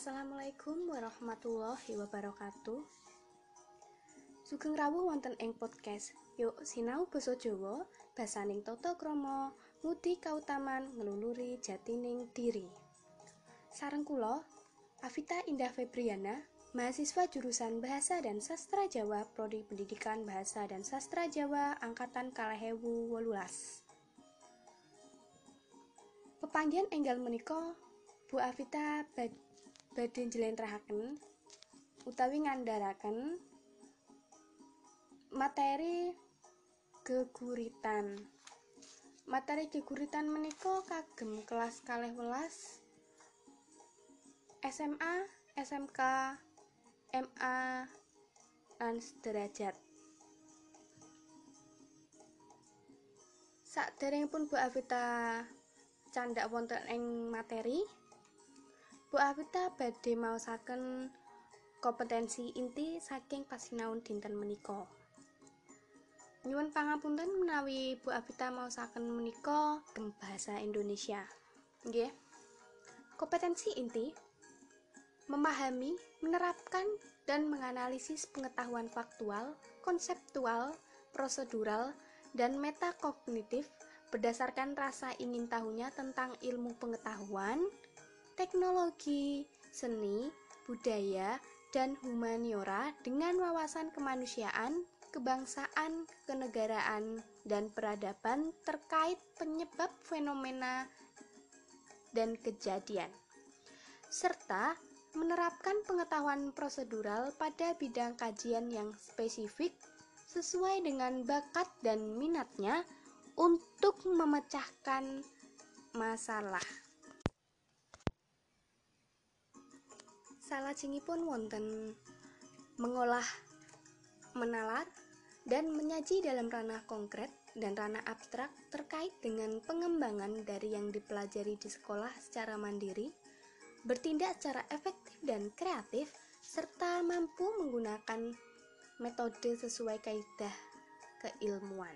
Assalamualaikum warahmatullahi wabarakatuh. Sugeng rawuh wonten ing podcast. Yuk sinau basa Jawa, basaning tata krama, ngudi kautaman ngluluri jatining diri. Sareng kula, Avita Indah Febriana, mahasiswa jurusan Bahasa dan Sastra Jawa Prodi Pendidikan Bahasa dan Sastra Jawa angkatan kalahewu wolulas. Pepanggihan enggal menika Bu Avita badhe njlentrehake utawi ngandharaken materi geguritan. Materi geguritan menika kagem kelas kalih welas SMA, SMK, MA, lan sederajat. Saderengipun Bu Avita candak wonten ing materi, Bu Avita badhe maosaken kompetensi inti saking pasinaon dinten menika. Nyuwun pangapunten menawi Bu Avita maosaken menika kem bahasa Indonesia. Nggih. Kompetensi inti memahami, menerapkan dan menganalisis pengetahuan faktual, konseptual, prosedural, dan metakognitif berdasarkan rasa ingin tahunya tentang ilmu pengetahuan, teknologi, seni, budaya, dan humaniora dengan wawasan kemanusiaan, kebangsaan, kenegaraan, dan peradaban terkait penyebab fenomena dan kejadian, serta menerapkan pengetahuan prosedural pada bidang kajian yang spesifik sesuai dengan bakat dan minatnya untuk memecahkan masalah. Salajengipun wonten mengolah, menalar, dan menyaji dalam ranah konkret dan ranah abstrak terkait dengan pengembangan dari yang dipelajari di sekolah secara mandiri, bertindak secara efektif dan kreatif, serta mampu menggunakan metode sesuai kaidah keilmuan.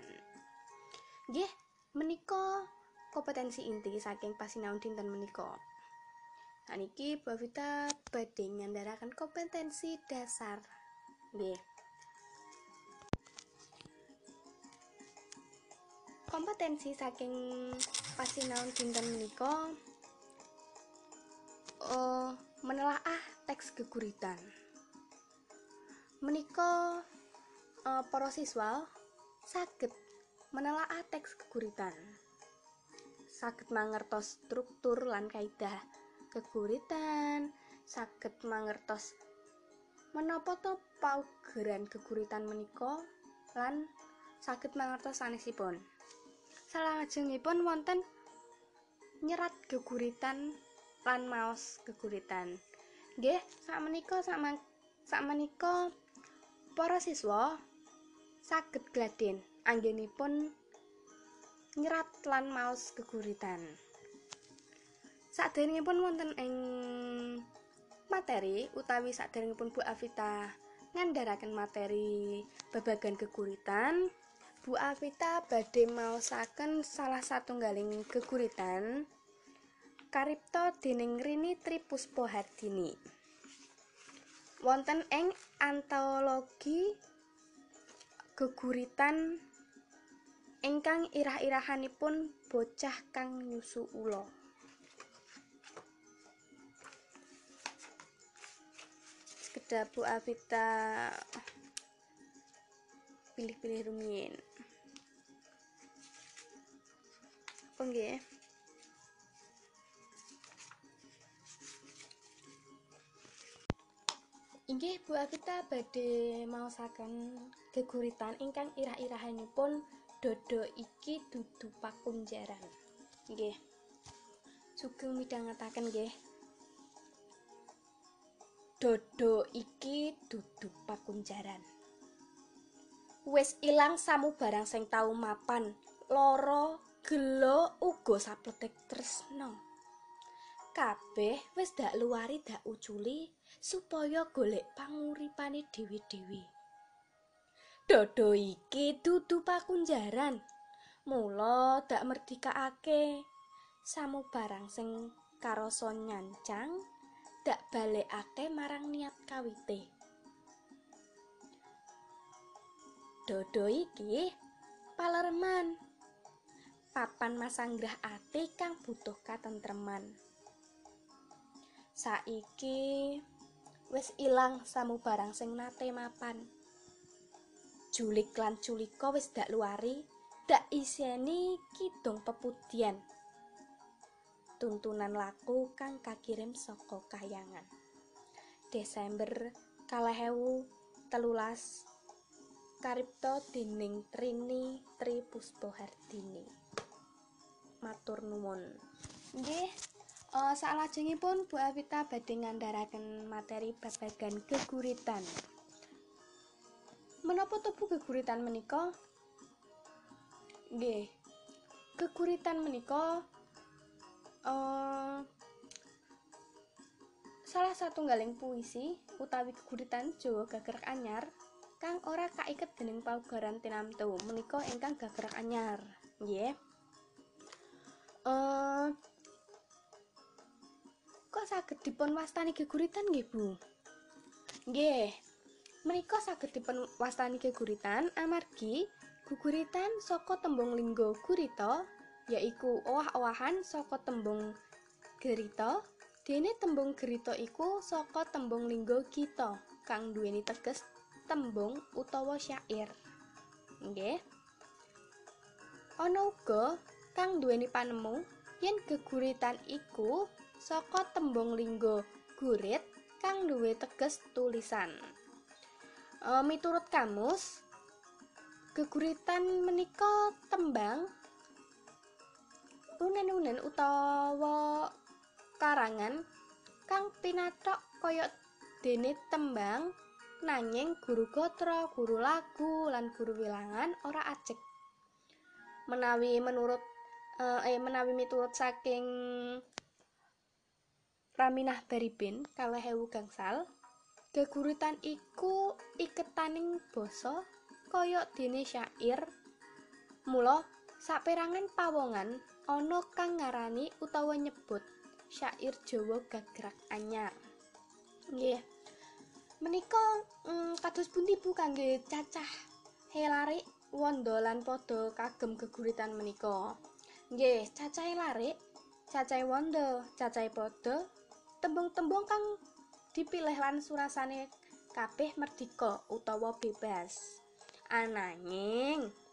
Nggih, menika kompetensi inti saking pasinaon dinten menika. Niki Bu Vita badhe ngandharaken kompetensi dasar. Nggih. Kompetensi saking pasinaon dinten menika uh, menelaah teks geguritan. Menika uh, para siswa saged menelaah teks geguritan. Saged mangertos struktur lan kaidah geguritan saged mangertos menapa to paugeran geguritan menika lan saged mangertos sanesipun. Salajengipun wonten nyerat geguritan lan maos geguritan. Nggih, sakmenika sak sakmenika para siswa saged gladen anggenipun nyerat lan maos geguritan. Saderengipun wonten ing materi utawi saderengipun Bu Avita ngandharaken materi babagan geguritan, Bu Avita badhe maosaken salah satunggaling geguritan karipta dening Rini Tripuspo Hardini. Wonten ing antologi geguritan ingkang irah-irahanipun bocah kang nyusu ula. Kedah Bu Avita pilih-pilih rumiyin apa nggih Inggih Bu Avita badhe maosaken geguritan ingkang irah-irahanipun dodo iki dudu pakunjaran. Nggih. Sugeng midhangetaken nggih. Dodo iki dudu pakunjaran. Wis ilang samu barang sing tau mapan loro gelo uga sapletek tresno kabeh wis dak luari dak uculi supaya golek panguripane dhewe-dhewe. Dodo iki dudu pakunjaran. Mula dak merdikake samu barang sing karasa nyancang dak balekake marang niat kawite Dodo iki palerman papan masanggrah ati kang butuh katentreman. Saiki wis ilang samubarang sing nate mapan. Julik lan culika wis dak luari dak iseni kidung pepudian tuntunan laku kang kakirim saka kayangan. Desember kalahewu telulas karipto dening Trini Tri Puspohardini matur nuwun. Nggih uh, saklajengipun Bu Avita badhe ngandharaken materi babagan geguritan. Menapa tubuh geguritan menika? Nggih geguritan menika uh, salah satu galing puisi utawi geguritan Jawa Gagerak Anyar kang ora kaiket dening paugeran tinamtu menika ingkang gagrak anyar. Nggih. Uh, kok saged dipun wastani geguritan nggih Bu? Nggih. Menika saged dipun wastani geguritan amargi guguritan saka tembung linggo gurita yaiku owah-owahan saka tembung gerita dene tembung gerita iku saka tembung linggo kita kang duweni teges tembung utawa syair. Nggih. Ana uga kang duweni panemu yen geguritan iku saka tembung linggo gurit kang duwe teges tulisan. E, miturut kamus, geguritan menika tembang unen-unen utawa karangan kang pinatok kaya dene tembang nanging guru gotra, guru lagu, lan guru wilangan ora acek. Menawi menurut eh, eh menawi miturut saking Raminah Baribin kalih hewu gangsal, geguritan iku iketaning basa kaya dene syair. Mula saperangan pawongan ana kang ngarani utawa nyebut syair Jawa gagrak anyar. Nggih. Menika mm, kados pundi Bu kangge cacah helarik wanda lan padha kagem geguritan menika? Nggih, cacahe larik, cacahe wanda, cacahe padha tembung-tembung kang dipilih lan surasane kabeh merdika utawa bebas. Ananging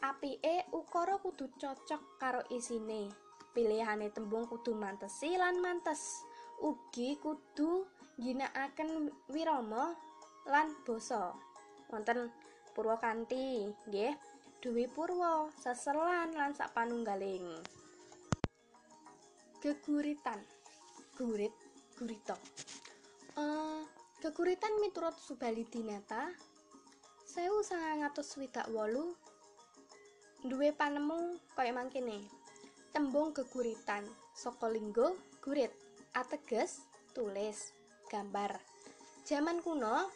apike ukara kudu cocok karo isine. Pilihane tembung kudu mantesi lan mantes. Ugi kudu ginakaken wirama lan basa. Wonten Purwakanti nggih. Dewi Purwa seselan lan sapanunggaling. Geguritan. Gurit gurita. Uh, geguritan miturut Subali Dinata sewu sangatus swidak wolu duwe panemu kaya mangkene tembung geguritan saka linggo gurit ateges tulis gambar. Zaman kuno,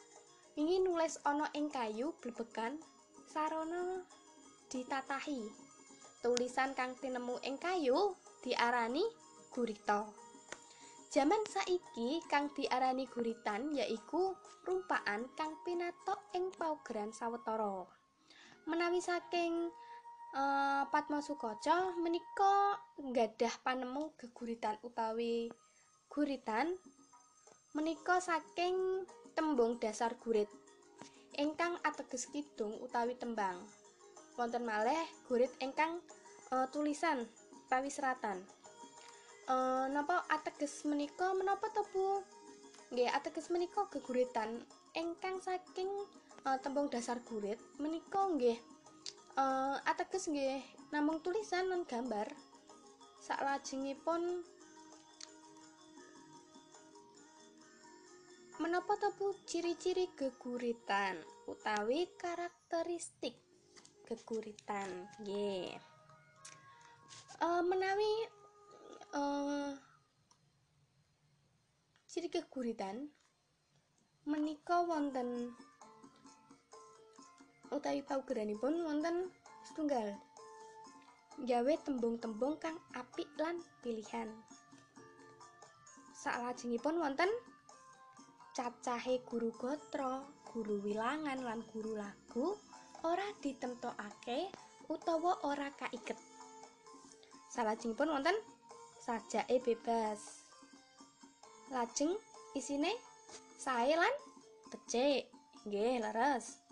ingin nulis ana ing kayu blebekan sarana ditatahi. Tulisan kang tinemu ing kayu diarani gurita. Zaman saiki kang diarani guritan yaiku rumpaan kang pinatok ing paugeran sawetara. Menawi saking uh, Padma Sukaca menika nggadah panemu geguritan utawi guritan menika saking tembung dasar gurit. Ingkang ateges kidung utawi tembang. Wonten malih gurit ingkang uh, tulisan utawi seratan uh, napa ateges menika menapa to Bu? Nggih ateges menika geguritan ingkang saking uh, tembung dasar gurit menika nggih uh, ateges nggih namung tulisan lan gambar saklajengipun Menapa to ciri-ciri geguritan utawi karakteristik geguritan? Nggih. Uh, menawi uh, ciri geguritan menika wonten utawi paugeranipun wonten setunggal gawe tembung-tembung kang apik lan pilihan Saklajengipun wonten cacahe guru gotra, guru wilangan lan guru lagu ora ditemtokake utawa ora kaiket. Salajengipun wonten sajake bebas. Lajeng isine sae lan becik. Nggih, leres.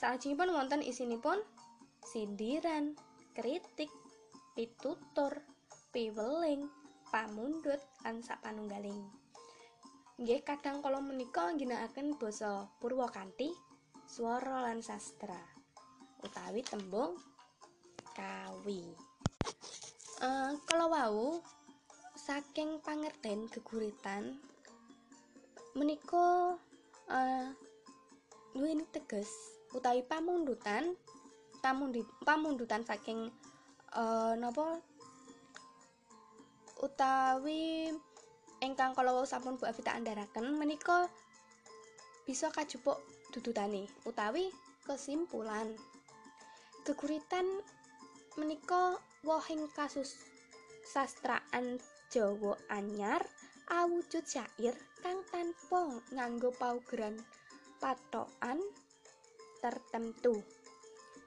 Salajengipun wonten isinipun sindiran, kritik, pitutur, piweling, pamundhut lan sapanunggaling. Nggih kadang kala menika ngginakaken basa Purwakanthi, swara lan sastra utawi tembung kawi. Uh, kalau wau saking pangerten geguritan menika uh, duweni teges utawi pamundutan pamundi, pamundutan saking uh, napa? Utawi ingkang kalau sampun Bu Avita andharaken menika bisa kajupuk dudutane utawi kesimpulan. Geguritan menika wohing kasus sastraan Jawa anyar awujud syair kang tanpa nganggo paugeran patokan tertentu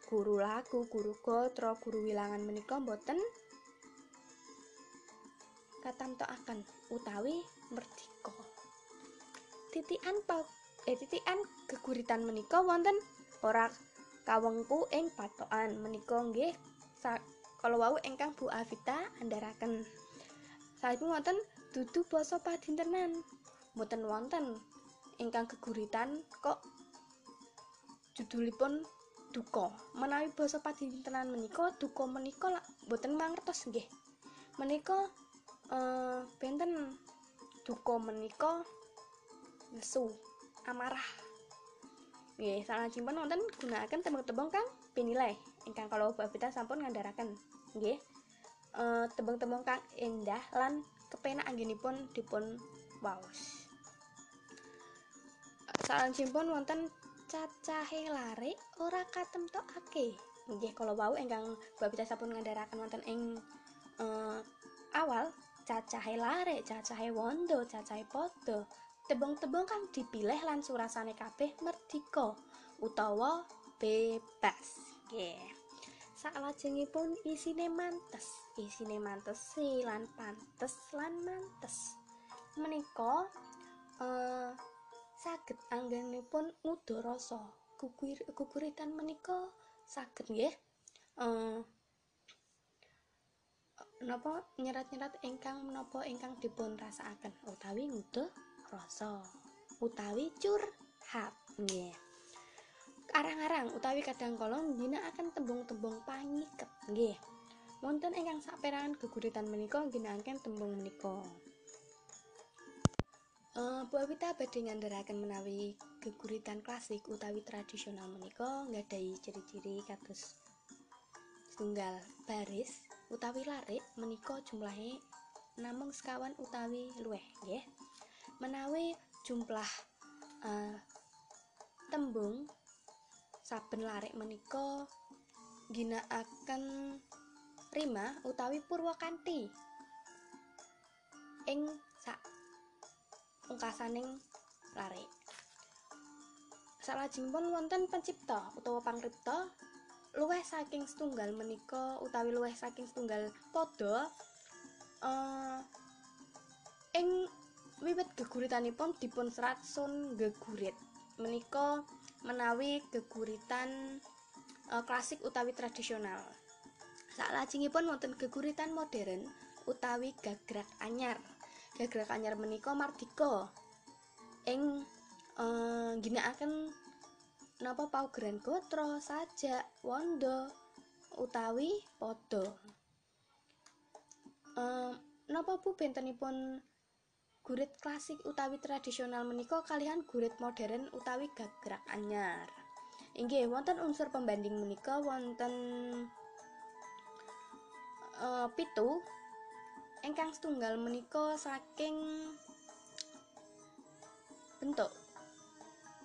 guru lagu, guru gotro, guru wilangan menika boten katamtokaken utawi merdika. Titian pau eh titian geguritan menika wonten ora kawengku ing patokan menika nggih kalau wau ingkang Bu Avita andharaken. Saipun wonten dudu basa padintenan. Mboten wonten ingkang geguritan kok judulipun duka. Menawi basa padintenan menika duka menika lak mboten mangertos nggih. Menika uh, benten duka menika nesu amarah nggih salajengipun wonten gunakaken tembung-tembung kang pinilai ingkang kalau Babita sampun ngandharaken nggih uh, tembung-tembung kang endah lan kepenak anggenipun dipun waos salajengipun wonten cacahe lare ora katemtokake nggih kalau wau ingkang Babita sampun ngandharaken wonten ing uh, awal cacahe lare, cacahe wondo, cacahe podo. Tebong-tebong kang dipilih lan surasane kabeh merdika utawa bebas. Nggih. Yeah. Saklajengipun isine mantes, isine mantes lan pantes lan mantes. Menika eh saged anggenipun ngudharasa. Gugur guguritan menika saged nggih. Eh napa nyerat-nyerat ingkang menapa ingkang dipun rasakaken? Utawi nguduh rasa. Utawi curhat nggih. Arang-arang utawi kadang kala ngginakaken tembung-tembung pangiket nggih. Wonten ingkang saperangan geguritan menika ngginakaken tembung menika Uh, Bu Awita badhe ngandharaken menawi geguritan klasik utawi tradisional menika nggadahi ciri-ciri kados setunggal baris utawi larik menika jumlahe namung sekawan utawi luweh nggih. Menawi jumlah uh, tembung saben larik menika ginakaken rima utawi purwakanthi ing sak pungkasaning larik salajengipun wonten pencipta utawa pangripta luweh saking setunggal menika utawi luweh saking setunggal padha uh, ing wiwit geguritanipun dipun serat sun gegurit. Menika menawi geguritan uh, klasik utawi tradisional. Saklajengipun wonten geguritan modern utawi gagrak anyar gagrak anyar menika mardika ing uh, ginakaken napa paugeran gotra, sajak, wondo utawi padha. Um, napa Bu bentenipun gurit klasik utawi tradisional menika kalian gurit modern utawi gagrak anyar. Inggih wonten unsur pembanding menika wonten uh, pitu ingkang setunggal menika saking bentuk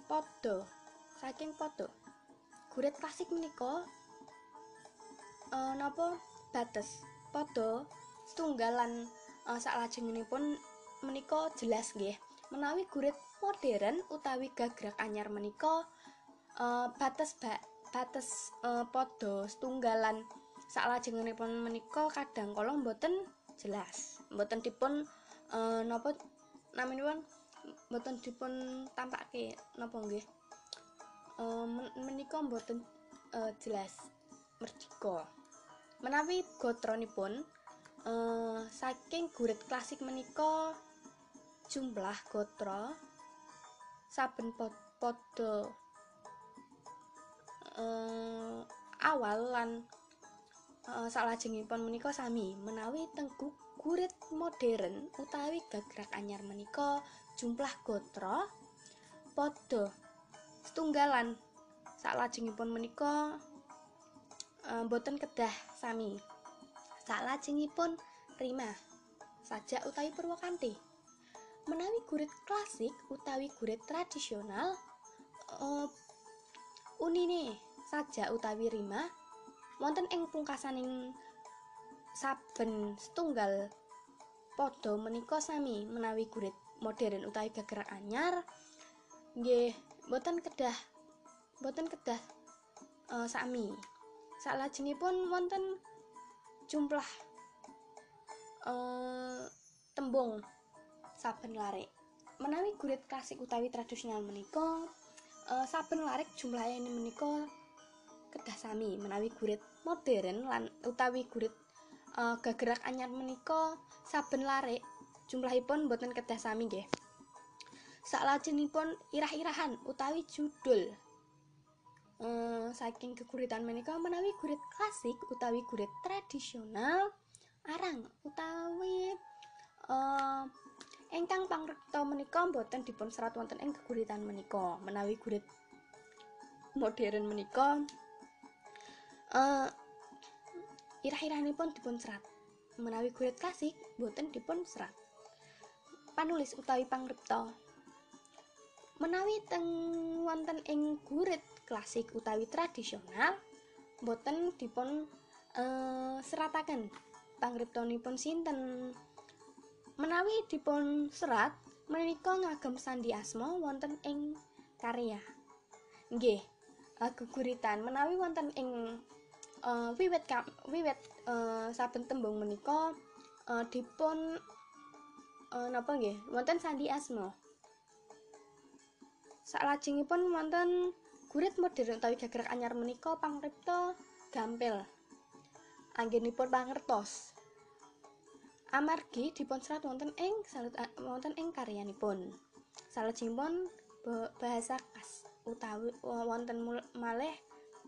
padha saking foto gurit klasik menika uh, napa? Bates. Padha setunggalan uh, saklajengipun menika jelas nggih. Menawi gurit modern utawi gagrag anyar menika uh, batas ba batas uh, podo setunggalan saklajengipun menika kadang kala mboten jelas. Mboten dipun uh, napa naminipun mboten dipun tampake napa nggih? Uh, menika mboten uh, jelas merdika menawi gotronipun uh, saking gurit klasik menika jumlah gotra saben padha uh, awal lan uh, salajengipun menika sami menawi tengku gurit modern utawi gagrak anyar menika jumlah gotra padha setunggalan. Salajengipun menika uh, boten kedah sami. Salajengipun rima sajak utawi purwakanti menawi gurit klasik utawi gurit tradisional uh, unine saja utawi rima wonten ing pungkasaning saben setunggal podo menika sami menawi gurit modern utawi gegerak anyar nggih boten kedah boten kedah uh, sami. Salajengipun wonten jumlah uh, tembung saben larik. Menawi gurit klasik utawi tradisional menika uh, saben larik jumlahnya ini menika kedah sami menawi gurit modern lan utawi gurit uh, gagerak anyar menika saben larik jumlahipun boten kedah sami nggih. Saklajengipun irah-irahan utawi judul uh, saking keguritan menika menawi gurit klasik utawi gurit tradisional arang utawi uh, Engkang pangrekta menika boten dipun serat wonten ing geguritan menika. Menawi gurit modern menika uh, irah-irahanipun dipun serat. Menawi gurit klasik boten dipun serat. Panulis utawi pangrekta menawi teng wonten ing gurit klasik utawi tradisional boten dipun uh, serataken pangriptanipun sinten? Menawi dipun serat menika ngagem sandi asma wonten ing karya. Nggih geguritan menawi wonten ing uh, wiwit wiwit uh, saben tembung menika uh, dipun uh, napa nggih? Wonten sandi asma. Saklajengipun wonten gurit modern utawi gagrag anyar menika pangripta gampil. Anggenipun pangertos. Amargi dipun serat wonten ing salut wonten ing karyanipun. Salajengipun bahasa khas utawi wonten malih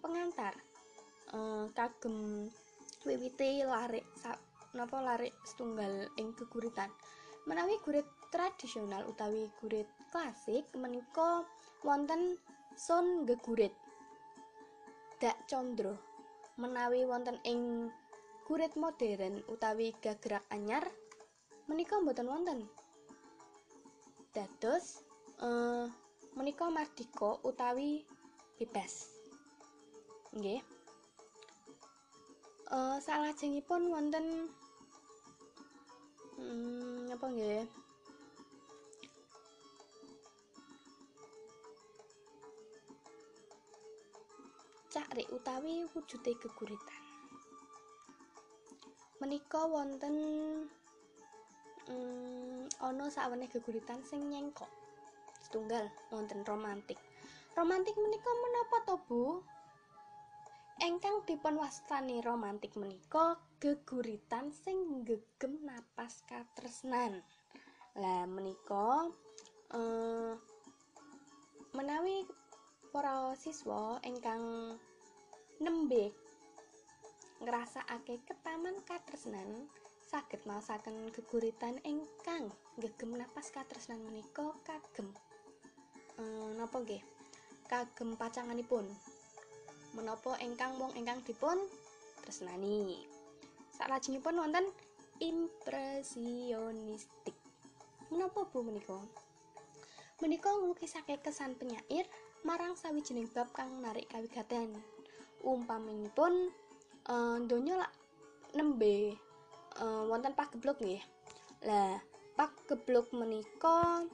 pengantar uh, kagem wiwiti larik napa larik setunggal ing geguritan. Menawi gurit tradisional utawi gurit klasik menika wonten son gegurit dak condro. Menawi wonten ing gurit modern utawi gagrak anyar menika mboten wonten. Dados uh, menika mardika utawi bebas. Nggih uh, salajengipun wonten hmm, apa nggih? Cakrik utawi wujude geguritan. Menika wonten mm, ana saweneh geguritan sing nyengkok setunggal wonten romantik. Romantik menika menapa to Bu engkang dipun wastani romantik menika geguritan sing gegem napas katresnan. Lah menika uh, menawi para siswa ingkang nembe ngrasakake ketaman katresnan saged masaken geguritan ingkang gegem napas katresnan menika kagem. Ehm, napa nggih? Kagem pacanganipun menapa ingkang wong ingkang dipun tresnani. Salajengipun wonten impresionistik. Menapa bu menika? Menika nglukisake kesan penyair marang sawijining bab kang narik kawigaten. Umpaminipun uh, donya lak nembe uh, wonten pageblok nggih. Lah pak geblok menika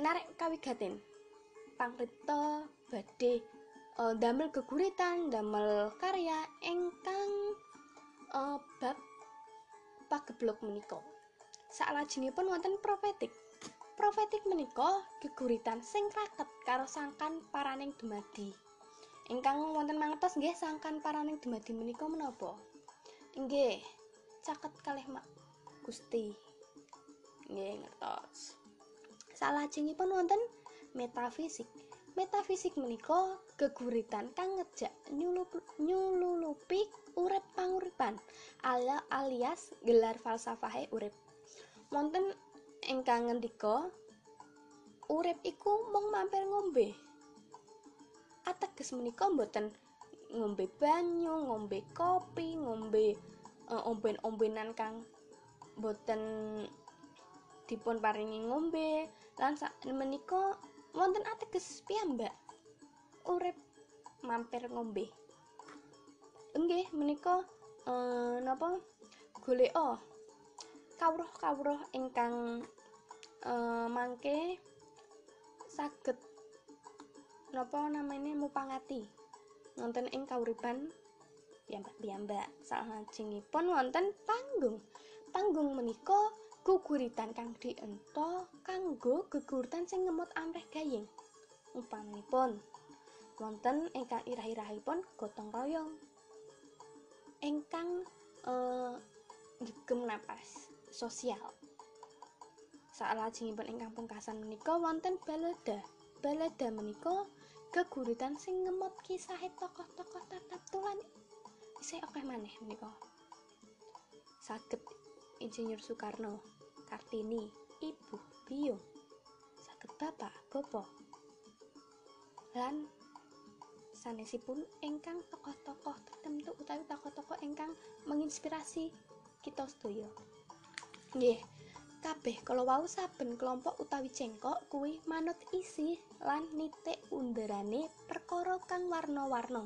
narik kawigaten. Pangripta badhe uh, damel geguritan damel karya ingkang uh, bab pageblok menika. Saklajengipun wonten profetik. Profetik menika geguritan sing raket karo sangkan paraning dumadi. Ingkang wonten mangertos nggih sangkan paraning dumadi menika menapa? Nggih caket kalih mak Gusti. Nggih ngertos. Salajengipun wonten metafisik metafisik menika geguritan kang ngejak nyululupi urip panguripan ala alias gelar falsafahe urip. Wonten ingkang ngendika urip iku mung mampir ngombe. Ateges menika mboten ngombe banyu ngombe kopi ngombe uh, omben-ombenan kang boten dipun paringi ngombe. Lan menika wonten ateges piyambak urip mampir ngombe. Enggih menika uh, napa? Golek oh kawruh-kawruh ingkang uh, mangke saged napa namanya mupangati. Wonten ing kauripan piyambak-piyambak. Salajengipun wonten panggung. Panggung menika guguritan kang diento kanggo geguritan sing ngemut amrih gayeng. Umpamipun wonten ingkang irah-irahipun gotong royong. Ingkang uh, gegem napas sosial. Salajengipun ingkang pungkasan menika wonten balada. Balada menika geguritan sing ngemot kisah tokoh-tokoh tulan isih akeh maneh menika. Saged Insinyur Soekarno, Kartini, Ibu, Biung, saged Bapak, Bopo. Lan sanesipun ingkang tokoh-tokoh tertentu utawi tokoh-tokoh ingkang menginspirasi kita sedaya. Nggih, kabeh kalau wau saben kelompok utawi cengkok kuwi manut isi lan nitik underane perkara kang warna-warna.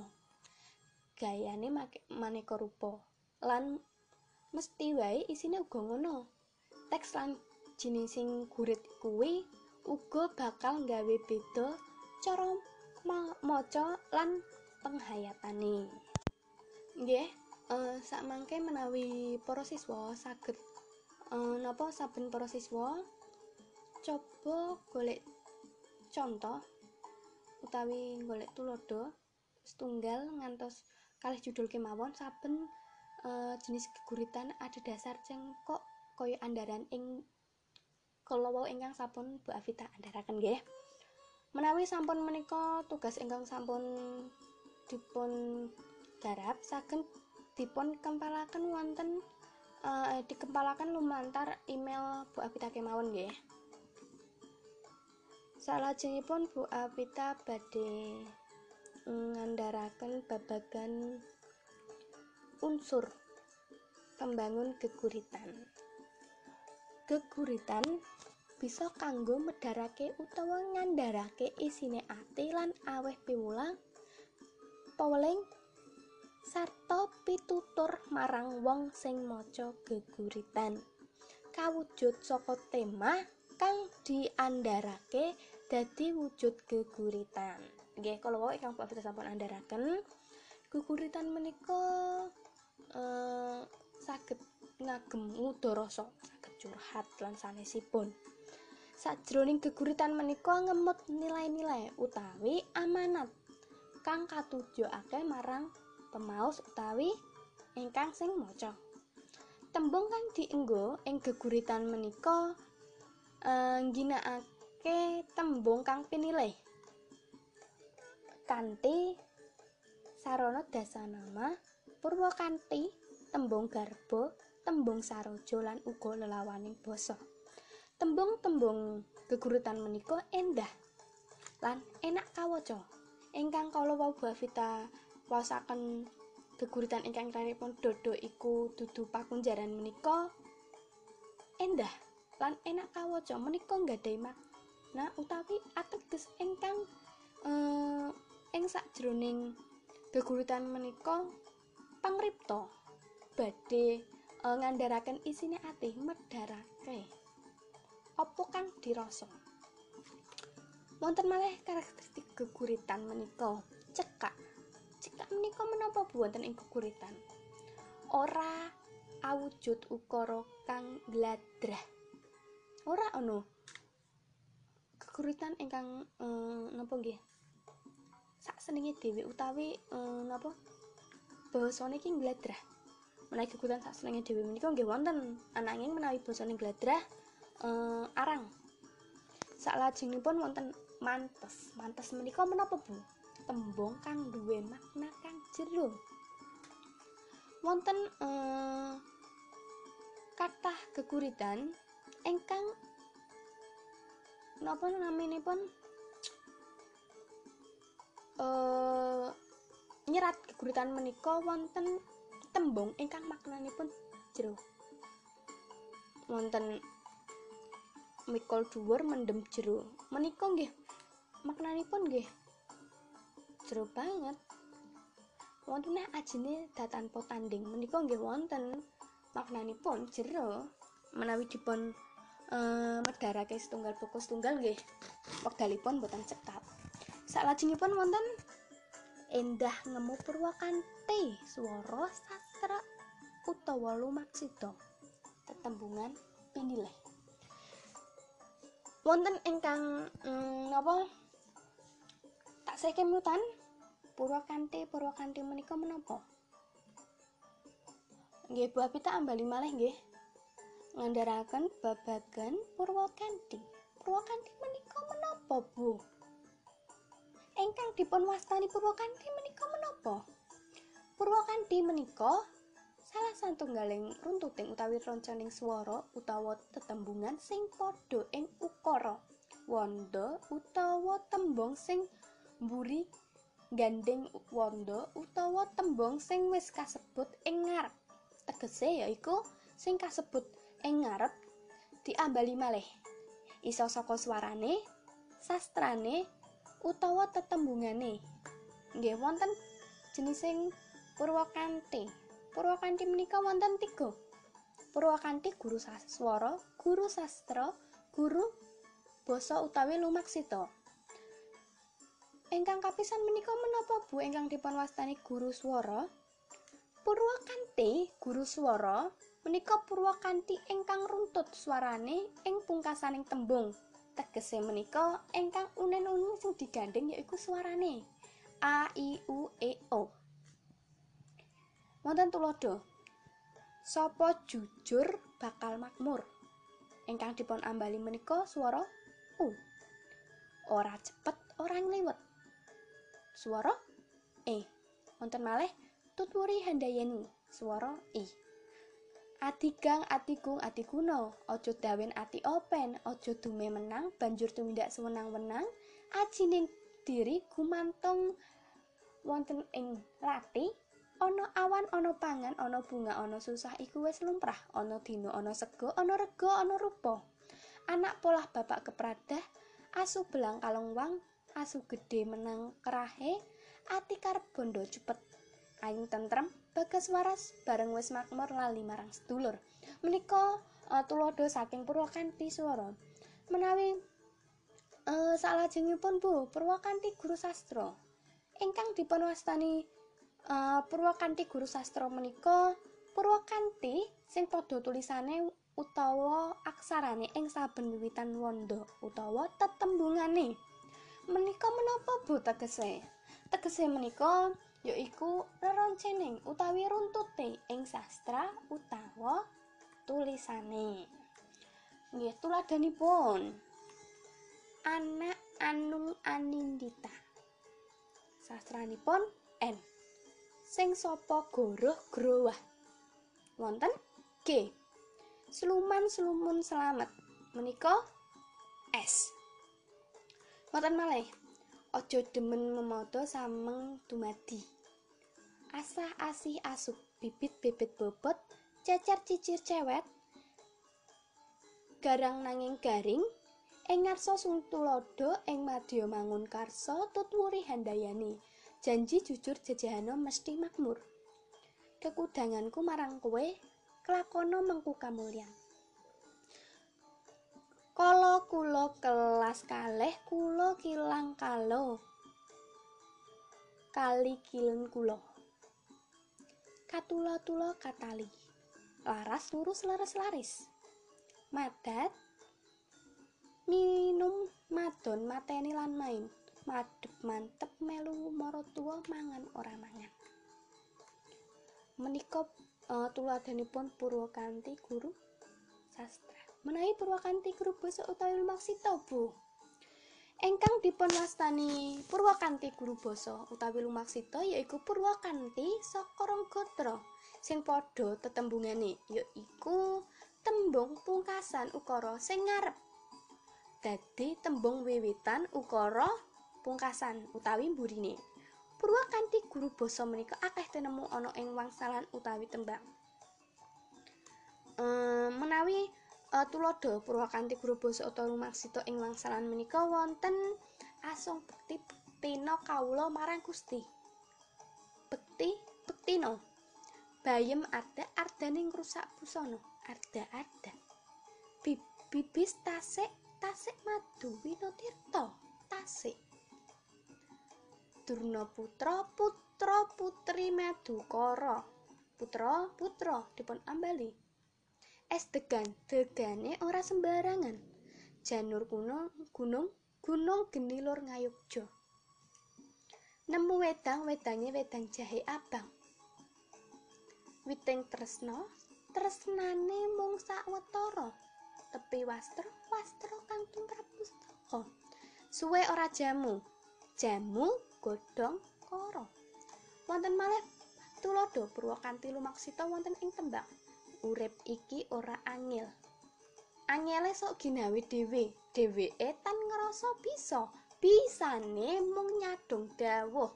Gayane maneka rupa lan mesti wae isine uga ngono. Teks lan jenis sing gurit kuwi uga bakal nggawe beda cara maca lan penghayatane. Nggih, uh, sak menawi para siswa saged uh, napa saben para siswa coba golek contoh utawi golek tulodo setunggal ngantos kalih judul kemawon saben uh, jenis geguritan ada dasar cengkok koyo andaran ing kalau ingkang sampun Bu Afita andaraken nggih. Menawi sampun menika tugas ingkang sampun dipun garap saged dipun kempalaken wonten uh, dikempalaken lumantar email Bu Apita kemawon nggih. Salajengipun Bu Apita badhe ngandharaken babagan unsur pembangun geguritan. Geguritan bisa kanggo medharake utawa ngandharake isine ati lan aweh piwulang paweling sarta pitutur marang wong sing maca geguritan. Kawujud saka tema kang diandharake dadi wujud geguritan. Nggih kalau wae ingkang Pak sampun andharaken geguritan menika eh, saged ngagem saged curhat lan sanesipun sajroning geguritan menika ngemut nilai-nilai utawi amanat kang katujokake marang pemaus utawi ingkang sing maca. Tembung kang dienggo ing geguritan menika eh, ngginakake tembung kang pinilih. Kanthi sarana dasanama Purwakanthi, tembung garba, tembung sarojo lan uga lelawaning basa. Tembung-tembung geguritan menika endah lan enak kawaca. Ingkang kala wau Bavita wasaken geguritan ingkang pun dodo iku dudu pakunjaran menika endah lan enak kawaca menika nggadahi makna utawi ateges ingkang eh, ing sakjroning geguritan menika pangripta badhe eh, ngandharaken isine ati medharake. Apa kang dirasa? Wonten malih karakteristik geguritan menika. Cekak. Cekak menika menapa bu wonten ing geguritan? Ora awujud ukara kang gladrah. Ora ono. Geguritan ingkang eh, napa nggih? Sak senenge dhewe utawi eh, napa? Basane iki gladrah menawi geguritan sak senenge dhewe. Menika nggih wonten ananging menawi basane gladrah eh, arang. Saklajengipun wonten mantes. Mantes menika menapa Bu? Tembung kang duwe makna kang jero. Wonten eh, kathah geguritan ingkang napa naminipun eh nyerat geguritan menika wonten tembung ingkang maknanipun jero. Wonten mikul dhuwur mendem jero. Menika nggih maknanipun nggih jero banget. Wonten nek ajine datanpa tanding menika nggih wonten maknanipun jero menawi dipun eh medharake setunggal buku setunggal nggih wekdalipun boten cekap. Saklajengipun wonten endah ngemu purwakanti swara sastra utawa lumaksida tetembungan pinilih wonten ingkang mm, napa? Tak sekemutan Purwakanti Purwakanti menika menapa? Nggih Bu Apita ambali malih nggih. Ngandharaken babagan Purwakanti Purwakanti menika menapa Bu? Ingkang dipun wastani Purwakanti menika menapa Purwakanti menika salah satunggaling runtuting utawi ronconing swara utawa tetembungan sing padha ing ukara. Wanda utawa tembung sing mburi gandeng wanda utawa tembung sing wis kasebut ing ngarep. Tegese yaiku sing kasebut ing ngarep diambali malih. Iso saka swarane sastrane utawa tetembungane. Nggih wonten jenising purwakanti Purwakanti menika wonten tiga. Purwakanti guru saswara, guru sastra, guru basa utawi lumaksita. Ingkang kapisan menika menapa Bu ingkang dipun wastani guru swara? Purwakanti guru swara menika Purwakanti ingkang runtut swarane ing pungkasaning tembung. Tegese menika ingkang unen-unen sing digandeng yaiku swarane. A I U E O. wonten tulodo sapa jujur bakal makmur? Ingkang dipun ambali menika swara u. Ora cepet ora ngliwet. Swara e. Wonten malih tutwuri handayani swara i. Adigang atigung adiguna aja dawen ati open aja dume menang banjur tumindak sewenang-wenang ajining diri gumantung wonten ing rati ana awan ana pangan ana bunga ana susah iku wis lumrah. Ana dina ana sego ana rega ana rupa. Anak polah bapak kepradah asu belang kalong wang asu gede menang kerahe ati karep bondo cepet. Aing tentrem bagas waras bareng wis makmur lali marang sedulur. Menika uh, tulodo saking purwakanti swara menawi uh, salajengipun Bu purwakanti guru sastra. Ingkang dipun wastani uh, Purwakanti guru sastra menika Purwakanti sing padha tulisane utawa aksarane ing saben wiwitan wanda utawa tetembungane. Menika menapa Bu tegese? Tegese menika yaiku reroncening utawi runtute ing sastra utawa tulisane. Nggih, tuladanipun. Anak Anung Anindita. Sastranipun N. sing sapa goroh growah? Wonten? G. Sluman slumun selamat menika S. Wonten malih? Aja demen memoto sameng dumadi. Asah asih asuk bibit bibit bobot cecer cicir cewet. Garang nanging garing ing ngarsa tulodo ing madya mangun karsa tutwuri handayani janji jujur jajahana mesti makmur. Kekudanganku marang kowe, kelakono mengku kamulyan. Kala kula kelas kalih kula kilang kalo. Kali kilen kula. Katula-tula katali. Laras lurus laras laris. Madat minum madon mateni lan main. Madep mantep melu marotua mangan ora mangan. Menika uh, tuladhanipun Purwakanti guru sastra. menawi Purwakanti guru basa utawi lumaksita Bu Engkang dipun wastani Purwakanti guru basa utawi lumaksita yaiku Purwakanti saka rong gotra sing padha tetembungane yaiku tembung pungkasan ukara sing ngarep dadi tembung wiwitan ukara pungkasan utawi mburine Purwakanti guru basa menika akeh tinemu ana ing wangsalan utawi tembang ehm, menawi uh, tulodo Purwakanti guru basa utawa rumaksita ing wangsalan menika wonten asung bekti bektino kawula marang Gusti. Bekti bektino. Bayem ada ardane ngrusak busana, arda-arda. Bibis tasik tasik madu winotirta tasik. Durna putra putra putri madukara. Putra putra dipun ambali. Es degan degane ora sembarangan. Janur gunung gunung gunung geni lur ngayogja. Nemu wedang wedange wedang jahe abang. Witing tresno tresnane mung sawetara tepi wastro wastro kang tumrap pustaka suwe ora jamu? Jamu godhong kara wonten malih tulodo purwakanti lumaksita wonten ing tembang urip iki ora angel. Angele sok ginawe dhewe, dheweke tan ngrasa bisa. Bisane mung nyadong dawuh,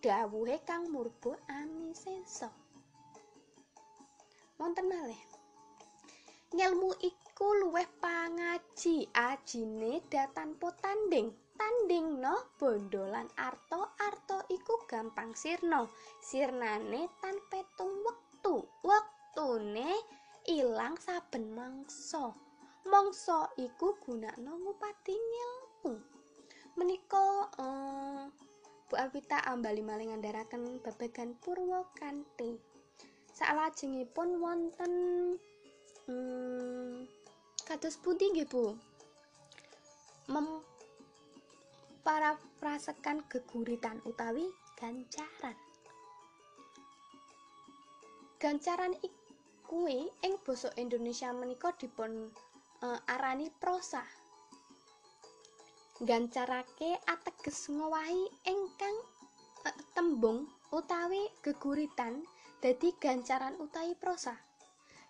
dawuhe kang murba amisensa. Wonten malih. Ngelmu iku luweh pangaji, ajine datan. Tanding no bondo lan arto, arto iku gampang sirno. Sirnane tan petung wektu, wektu waktune ilang saben mangsa. Mangsa iku gunakno ngupati ngilmu. Menika uh, Bu Alvita ambali maling ngandharaken babagan Purwakanti. Salajengipun wonten hmm, kados pundi nggih Bu? Para prasekan geguritan utawi gancaran. Gancaran kuwi ing basa Indonesia menika dipun uh, arani prosa gancarake ateges ngowahi ingkang uh, tembung utawi geguritan dadi gancaran utawi prosa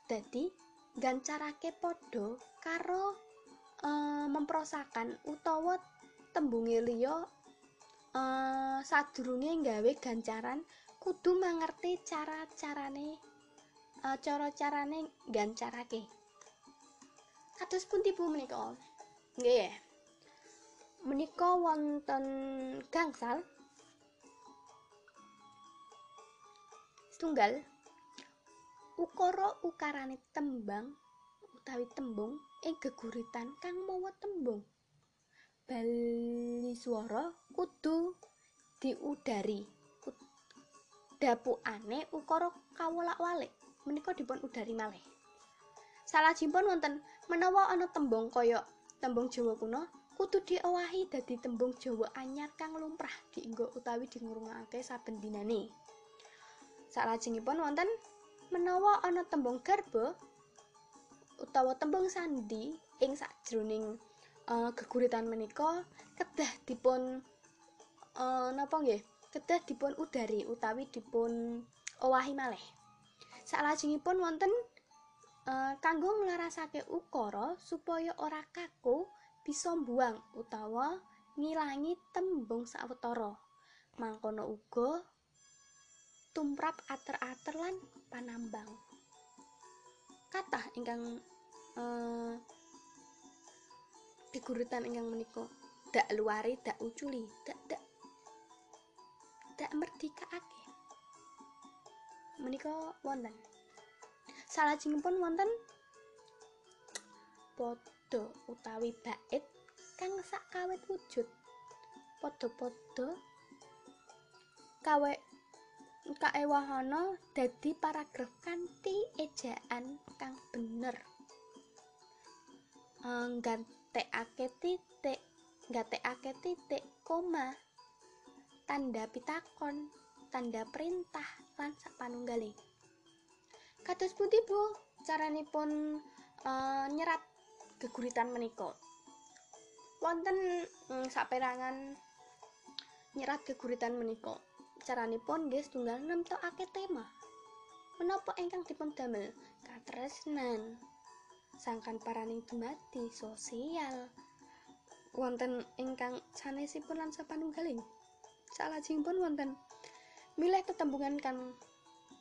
dadi gancarake padha karo uh, memprosakan utawa tembunge liya uh, sadurunge gawe gancaran kudu mangerti cara-carane uh, cara-carane gancarake. Kados pun tipu menika? Nggih. Menika wonten gangsal Tunggal ukara ukarane tembang utawi tembung ing geguritan kang mawa tembung bali swara kudu diudari dapukane ukara kawolak-walik menika dipun udari malih. Salajengipun wonten menawa ana tembung kaya tembung Jawa kuno kudu diowahi dadi tembung Jawa anyar kang lumrah dienggo utawi dingurungake saben dinane. Salajengipun wonten menawa ana tembung garba utawa tembung sandi ing sajroning uh, geguritan menika kedah dipun uh, napa nggih kedah dipun udari utawi dipun owahi malih Salajengipun wonten uh, kanggo nglarasake ukara supaya ora kaku bisa mbuang utawa ngilangi tembung sawetara. Mangkono uga tumrap ater-ater lan panambang. Kathah ingkang uh, diguritan ingkang menika dak luari dak uculi dak dak dak merdikaake menika wonten. Salajengipun wonten pot sada utawi bait kang sakawit wujud. Padha-padha kawe kaewahana dadi paragraf kanthi ejaan kang bener nggantekake titik nggantekake titik koma tanda pitakon tanda perintah lan sapanunggale. Kados pundi Bu? Caranipun uh, nyerat geguritan menika. Wonten mm, saperangan nyerat geguritan menika. Caranipun nggih setunggal nemtokake tema. Menapa ingkang dipun damel katresnan sangkan paraning dumadi sosial. Wonten ingkang sanesipun lan sapanunggaling. Salajengipun wonten milih tetembungan kang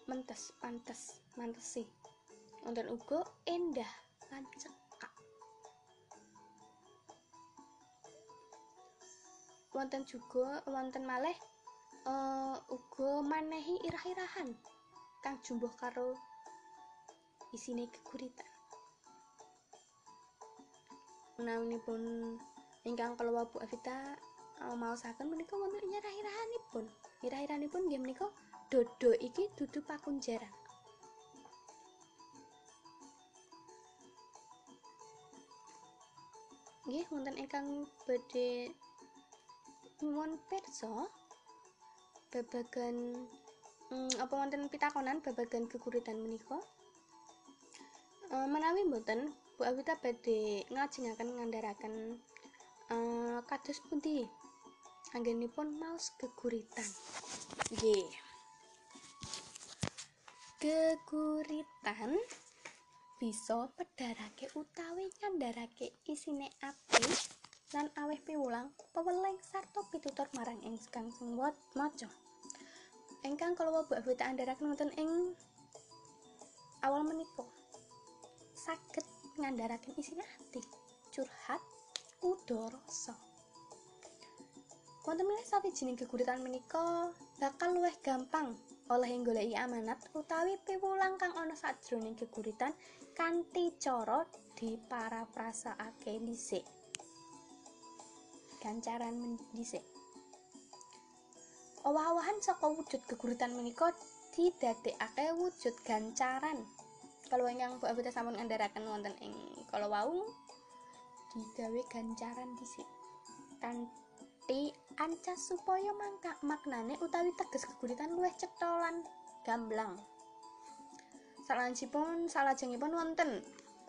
mentes pantes mantesi. Wonten uga endah lan cekak. Wonten juga wonten malih uh, uga manehi irah-irahan kang jumbuh karo isine keguritan pun ingkang kalau Bu Evita uh, maosaken menika wonten irah-irahanipun irah-irahanipun nggih menika dodo iki dudu pakunjaran. Nggih wonten ingkang badhe nyuwun pirsa babagan hmm, apa wonten pitakonan babagan kekuritan menika? E, menawi mboten Bu Awita badhe ngajengaken ngandharaken e, kados pundi? Anggenipun maos keguritan nggih. Keguritan bisa pedharake utawi nyandharake isine ati lan aweh piwulang peweleng sarta pitutur marang ing kang sengwat maca. Ingkang kala Bu Abita andharaken wonten ing awal menika. Saged ngandharaken isine ati curhat udharasa wonten milih sawijining geguritan menika bakal luwih gampang oleh goleki amanat utawi piwulang kang ana sajroning geguritan kanthi cara diparaprasakake dhisik. Gancaran dhisik. Owah-owahan saka wujud geguritan menika didadekake wujud gancaran kalau ingkang Bu Abita sampun ngandharaken wonten ing kala wau digawe gancaran dhisik. Kanthi ancas supaya mangka maknane utawi teges geguritan luwih cetha lan gamblang. Salajengipun salajengipun wonten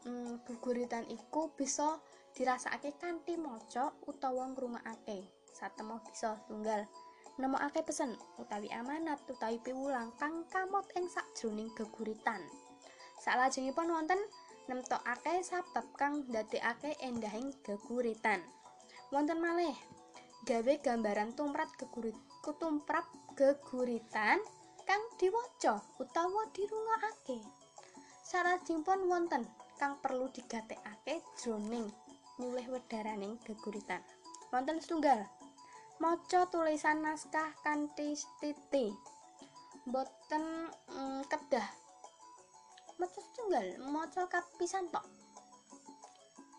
hmm, guguritan iku bisa dirasakake kanthi maca utawa ngrungokake. Satemah bisa tunggal nemokake pesen utawi amanat utawi piwulang kang kamot ing sakjroning geguritan salajengipun wonten nemtokake sabab kang ndadekake endahing geguritan wonten malih gawe gambaran tumrap gegurit kutumprap geguritan kang diwaca utawa dirungokake. Sarajengipun wonten kang perlu digatekake jroning nyulih wedaraning geguritan. Wonten setunggal maca tulisan naskah kanthi stiti. Boten mm, kedah. Setunggal, maca kapisan tok.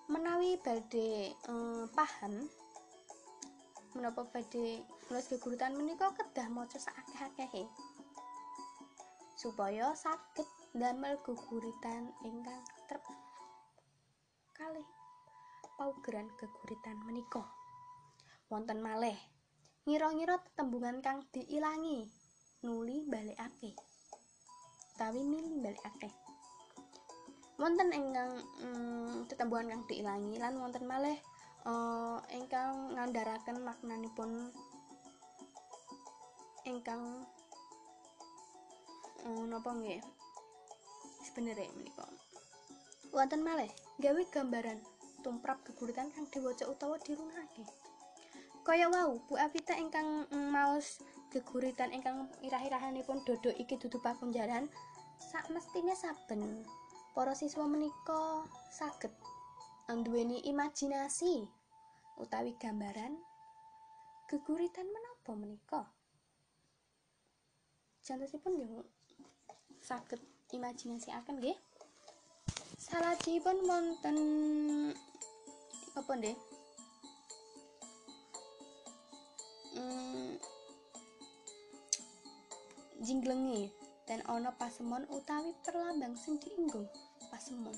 Menawi badhe mm, paham menapa badhe nulis geguritan menika kedah maca sakakeh-akehe. supaya saged damel guguritan ingkang trep kalih paugeran geguritan menika wonten malih ngira-ngira tetembungan kang diilangi nuli balikake utawi mili balikake wonten ingkang mm, tetembungan kang diilangi lan wonten malih uh, ingkang ngandharaken maknanipun ingkang oh, napa nggih sebenere menika. Wonten malih gawe gambaran tumrap geguritan kang diwaca utawa dirungake kaya wau Bu Avita ingkang mm, maos geguritan ingkang irah-irahanipun dodo iki dudu pakunjaran sak mestine saben para siswa menika saged anduweni imajinasi utawi gambaran geguritan menapa menika? Nggih imajinasi akan nggih. Salajengipun wonten apa deh hmm, jinglengi dan ono pasemon utawi perlambang sing dienggo pasemon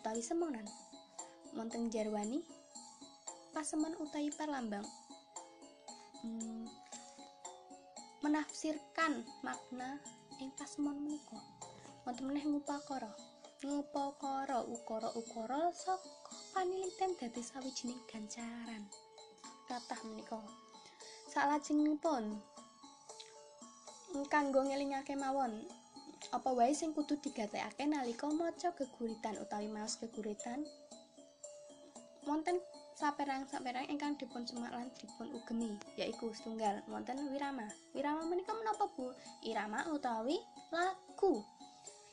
utawi semonan. Monteng jarwani pasemon utawi perlambang. Hmm, menafsirkan makna ing pasemon menika. Wonten meneh ngupakara. Ngupakara ukara ukara saka paniliten dadi sawijining gancaran kathah menika. Salajengipun kanggo ngelingake mawon apa wae sing kudu digatekake nalika maca geguritan utawi maos geguritan? Wonten saperang-saperang ingkang dipun semak lan dipun ugemi yaiku setunggal. Wonten wirama. Wirama menika menapa Bu? Irama utawi lagu.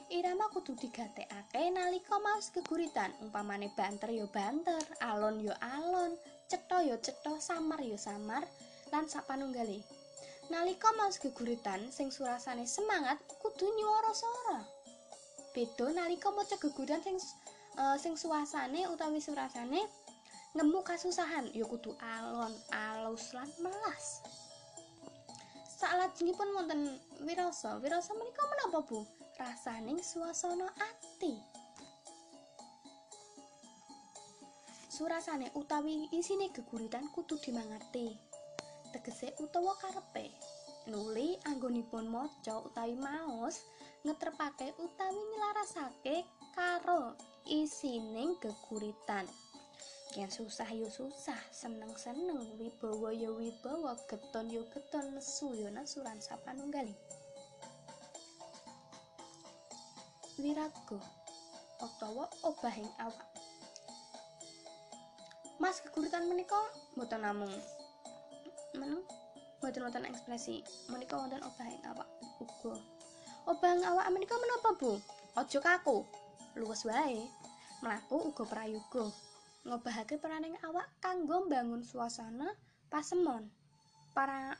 Irama kudu digatekake nalika maos geguritan. Umpamane banter yo banter alon yo alon cetha yo cetha samar yo samar lan sapanunggale nalika mas geguritan sing surasane semangat kudu nyuara suara beda nalika maca geguritan sing uh, sing suasane utawi surasane nemu kasusahan ya kudu alon alus lan melas. Salajengipun wonten wirasa wirasa menika menapa Bu? Rasaning suasana ati. Surasane utawi isine geguritan kudu dimangerti tegese utawa karepe. Nuli anggonipun maca utawi maos ngetrepake utawi nyelarasake karo isining geguritan. Yen susah yo susah seneng seneng wibawa yo wibawa geton yo geton nesu yo nesuran sapanunggali wirago utawa obahing awak. Mas geguritan menika mboten namung meneng boten wonten ekspresi. Menika wonten obah ing awak uga. Obah ing awak menika menapa Bu? Aja kaku. Luwes wae. Mlaku uga prayoga ngobahake peraning awak kanggo mbangun suasana pasemon. Para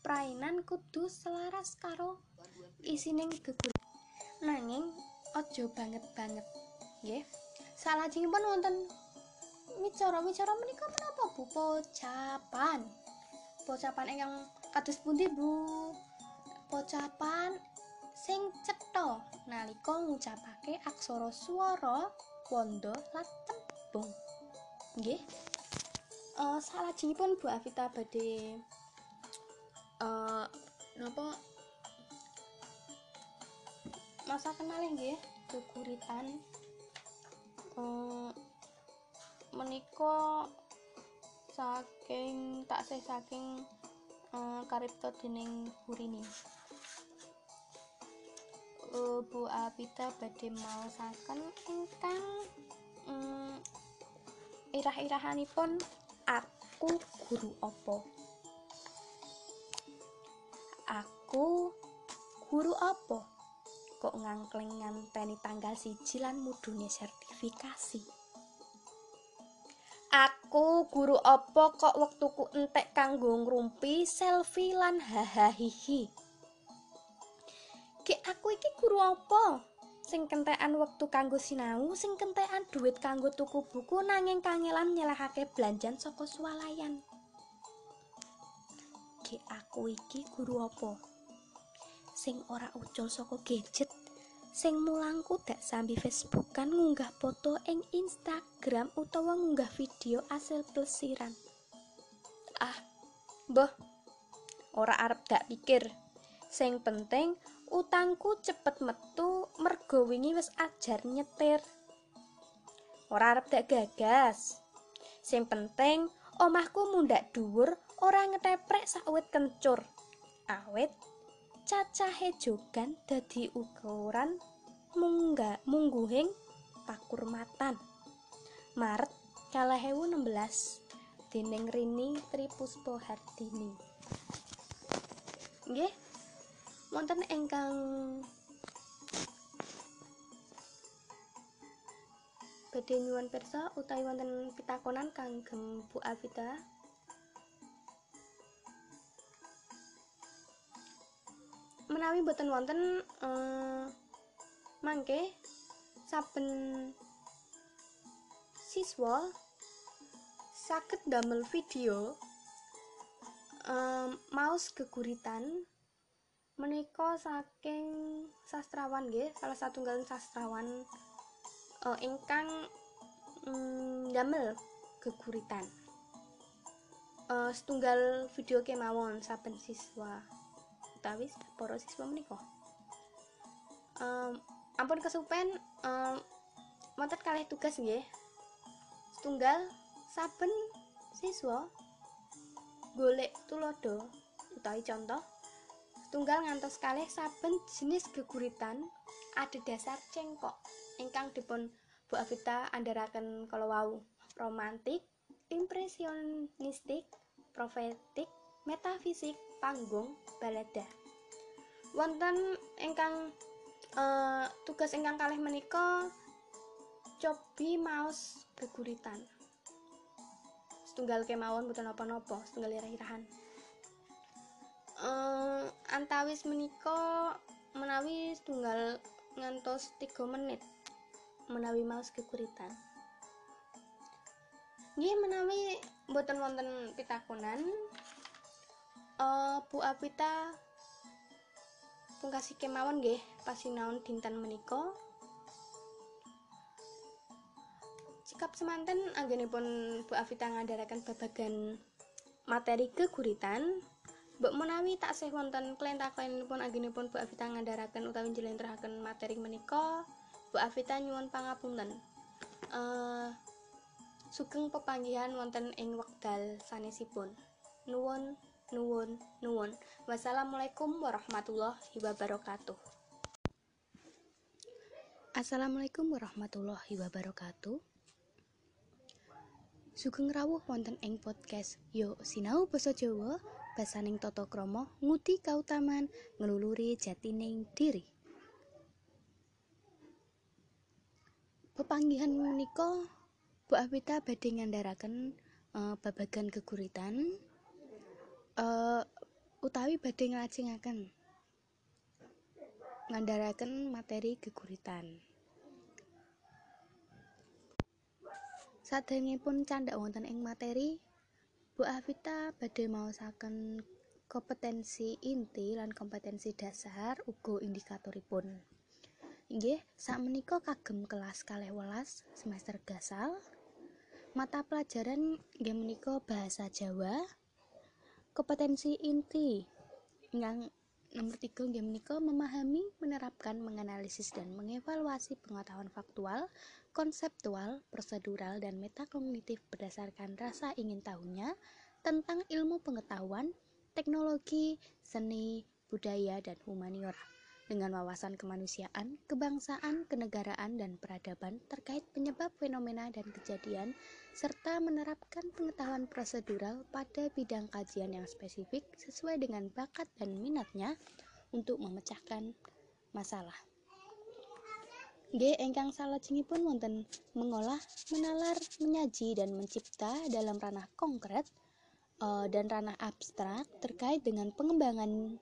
prainan kudu selaras karo isining gegur nanging aja banget banget nggih. Salajengipun wonten wicara-wicara menika menapa Bu? Pocapan pocapan ingkang kados pundi Bu? Pocapan sing cetha nalika ngucapake aksara swara wanda lan tembung. Nggih. Uh, salajengipun Bu Afita badhe uh, napa? Masa kenal nggih keguritan. Uh, menika saking tak saking uh, karipto dening burini. Uh, Bu Apita badhe maosaken ingkang um, irah-irahanipun aku guru opo aku guru opo kok ngangkleng nganteni tanggal siji lan mudune sertifikasi Aku guru opo kok wektuku entek kanggo ngrumpi selfie lan hahahihi. Ki aku iki guru opo? Sing kentekan wektu kanggo sinau, sing kentekan duit kanggo tuku buku nanging kangelan nyelahake belanjan saka swalayan. Ki aku iki guru opo? Sing ora ucul saka gadget sing mulangku dak sambi Facebook kan ngunggah foto ing Instagram utawa ngunggah video asil plesiran. Ah, boh, ora arep dak pikir. Sing penting utangku cepet metu mergo wingi wis ajar nyetir. Ora arep dak gagas. Sing penting omahku mundak dhuwur ora ngeteprek sawit kencur. Awit cacahe jogan dadi ukuran mungga mungguhing pakurmatan. Maret 2016 dening Rini Tripuspo Hardini. Nggih wonten ingkang badhe nyuwun pirsa utawi wonten pitakonan kagem Bu Avita menawi boten wonten uh, mangke saben siswa sakit damel video um, maus geguritan menika saking sastrawan nggih salah satu sastrawan uh, ingkang um, damel geguritan. Uh, setunggal video kemawon saben siswa utawi para siswa menika um, ampun kesupen um, wonten kalih tugas nggih setunggal saben siswa golek tulodo utawi contoh setunggal ngantos kalih saben jenis geguritan ada dasar cengkok ingkang dipun Bu Avita andharaken kalau wau romantik, impresionistik, profetik, metafisik, panggung, balada. Wonten ingkang uh, tugas ingkang kalih menika cobi maos geguritan setunggal kemawon boten napa-napa setunggal irah-irahan. Uh, antawis menika menawi setunggal ngantos 3 menit menawi maos geguritan nggih menawi boten wonten pitakonan uh, Bu Apita pungkasi kemawon nggih pasinaon dinten menika. Sikap semanten anggenipun Bu Afita ngandharaken babagan materi keguritan Mbok menawi tak sih wonten klenta-klenipun anggenipun Bu Afita ngandharaken utawi njlentrehake materi menika Bu Afita nyuwun pangapunten. Uh, sugeng pepanggihan wonten ing wekdal sanesipun. Nuwun nuwun nuwun. Wassalamualaikum warahmatullahi wabarakatuh. Assalamualaikum warahmatullahi wabarakatuh. Sugeng rawuh wonten ing podcast Yo sinau basa Jawa basaning tata krama ngudi kautaman ngeluluri jatining diri. Pepanggihan menika Bu Afita badhe ngandharaken uh, babagan keguritan uh, utawi badhe nglajengaken ngandharaken materi keguritan Sadèrèngipun candhak wonten ing materi, Bu Afita badhe maosaken kompetensi inti lan kompetensi dasar uga indikatoripun. Inggih, sakmenika kagem kelas kalih welas semester gasal. Mata pelajaran inggih menika bahasa Jawa. Kompetensi inti yang nomor tiga inggih menika memahami, menerapkan, menganalisis dan mengevaluasi pengetahuan faktual konseptual, prosedural, dan metakognitif berdasarkan rasa ingin tahunya tentang ilmu pengetahuan, teknologi, seni, budaya, dan humaniora dengan wawasan kemanusiaan, kebangsaan, kenegaraan, dan peradaban terkait penyebab fenomena dan kejadian, serta menerapkan pengetahuan prosedural pada bidang kajian yang spesifik sesuai dengan bakat dan minatnya untuk memecahkan masalah. G engkang salajengipun wonten mengolah, menalar, menyaji dan mencipta dalam ranah konkret uh, dan ranah abstrak terkait dengan pengembangan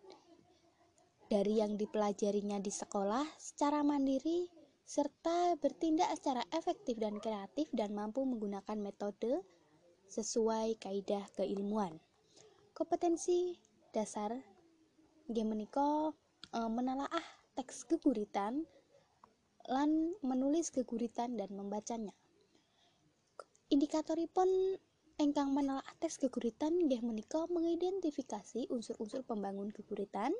dari yang dipelajarinya di sekolah secara mandiri serta bertindak secara efektif dan kreatif dan mampu menggunakan metode sesuai kaidah keilmuan. Kompetensi dasar game menika uh, menelaah teks keguritan lan menulis geguritan dan membacanya. Indikatoripun engkang menelaah teks geguritan nggih menika mengidentifikasi unsur-unsur pembangun geguritan,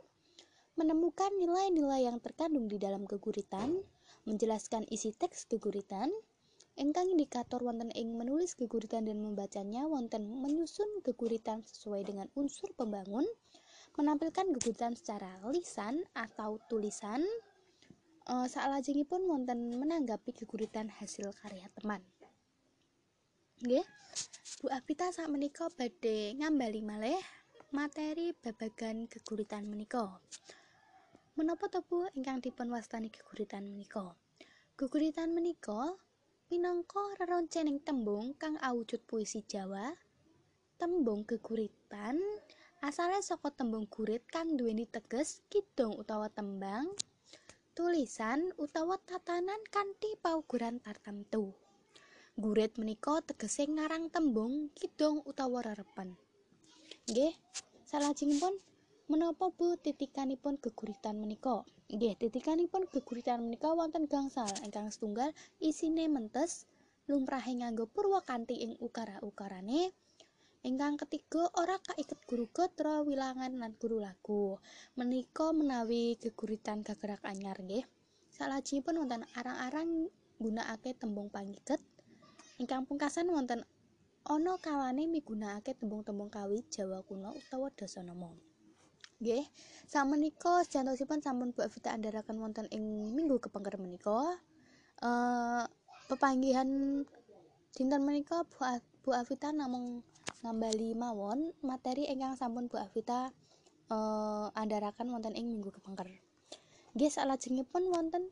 menemukan nilai-nilai yang terkandung di dalam geguritan, menjelaskan isi teks geguritan, engkang indikator wonten ing menulis geguritan dan membacanya wonten menyusun geguritan sesuai dengan unsur pembangun, menampilkan geguritan secara lisan atau tulisan, uh, pun wonten menanggapi keguritan hasil karya teman. Nggih. Bu Afita saat menika badhe ngambali malih materi babagan keguritan menika. Menapa to Bu ingkang dipun wastani keguritan menika? Keguritan menika minangka reroncening tembung kang awujud puisi Jawa. Tembung geguritan asalnya saka tembung gurit kang duweni teges kidung utawa tembang tulisan utawa tatanan kanthi pauguran tartamtu. Gurit menika tegese ngarang tembung kidung utawa rerepan. Nggih, salajengipun menapa Bu titikanipun geguritan menika? Nggih, titikanipun geguritan menika wonten gangsal ingkang setunggal isine mentes lumrahe nganggo kanthi ing ukara-ukarane. Ingkang ketiga ora kaiket guru gatra, wilangan lan guru lagu. Menika menawi geguritan gagrak anyar nggih. Salajengipun wonten arang-arang nggunakake tembung pangiket Ingkang pungkasan wonten ana kawane migunakake tembung-tembung kawi Jawa kuno utawa dasanama. Nggih, samenika sejantosipun sampun Bu Avita andharaken wonten ing minggu kepengker menika. Eh pepanggihan dinten menika Bu, Bu Avita namung ngambali mawon materi ingkang sampun Bu Avita eh andharaken wonten ing minggu kepengker. Nggih salajengipun wonten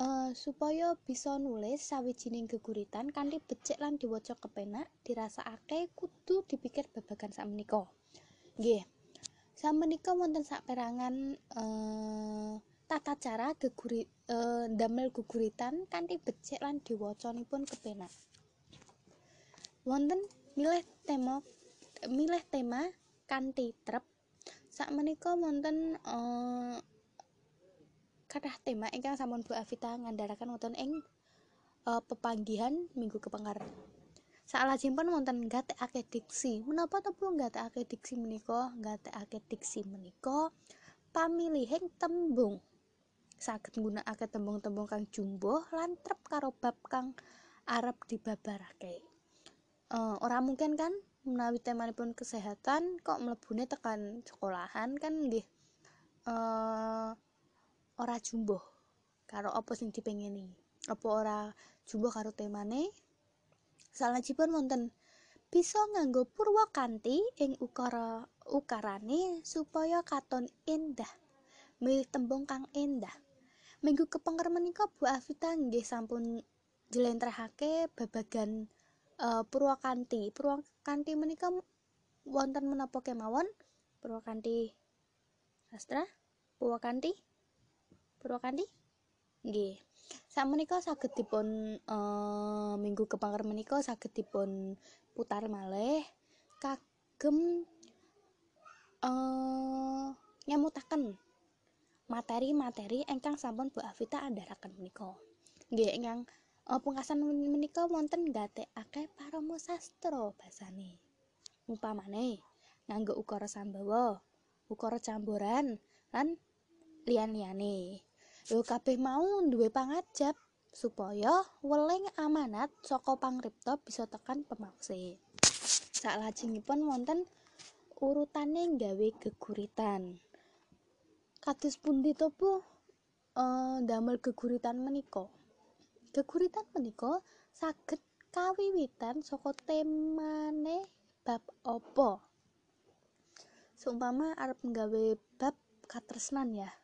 uh, supaya bisa nulis sawijining geguritan kanthi becik lan diwaca kepenak dirasakake kudu dipikir babagan sakmenika nggih sakmenika wonten saperangan uh, tata cara geguri uh, damel geguritan kanthi becik lan diwacanipun kepenak wonten milih tema milih tema kanthi trep sakmenika wonten uh, kathah tema ingkang sampun Bu Avita ngandharaken wonten ing uh, pepanggihan minggu kepengker. Salajengipun wonten nggatekake diksi. Menapa Bu nggatekake diksi menika? Nggatekake diksi menika pamilihing tembung. Saged nggunakake tembung-tembung kang jumbo lan trep karo bab kang arep dibabarake. Uh, ora mungkin kan menawi temanipun kesehatan kok mlebune tekan sekolahan kan nggih uh, ora jumbo karo apa sing dipengeni apa ora jumbo karo temane salajipun wonten bisa nganggo purwa kanthi ing ukara ukarane supaya katon endah milih tembung kang endah minggu kepengker menika Bu Afita nggih sampun jlentrehake babagan uh, Purwakanti. Purwakanti menika wonten menapa kemawon? Purwakanti sastra? Purwakanti Purwakanti? Nggih. Sakmenika saged dipun uh, minggu kepangker menika saged dipun putar malih kagem uh, nyamutaken materi-materi ingkang sampun Bu Afita andharaken menika. Nggih ingkang uh, pungkasan menika wonten gatekake parama sastra basane. Umpamane nganggo ukara sambawa, ukara campuran lan liyan-liyane. Lho kabeh mau duwe pangajap supaya weling amanat saka pangripta bisa tekan pemakse. Saklajengipun wonten urutane nggawe geguritan. Kados pundi to Bu? Uh, damel geguritan menika. Geguritan menika saged kawiwitan saka temane bab apa? Seumpama arep nggawe bab katresnan ya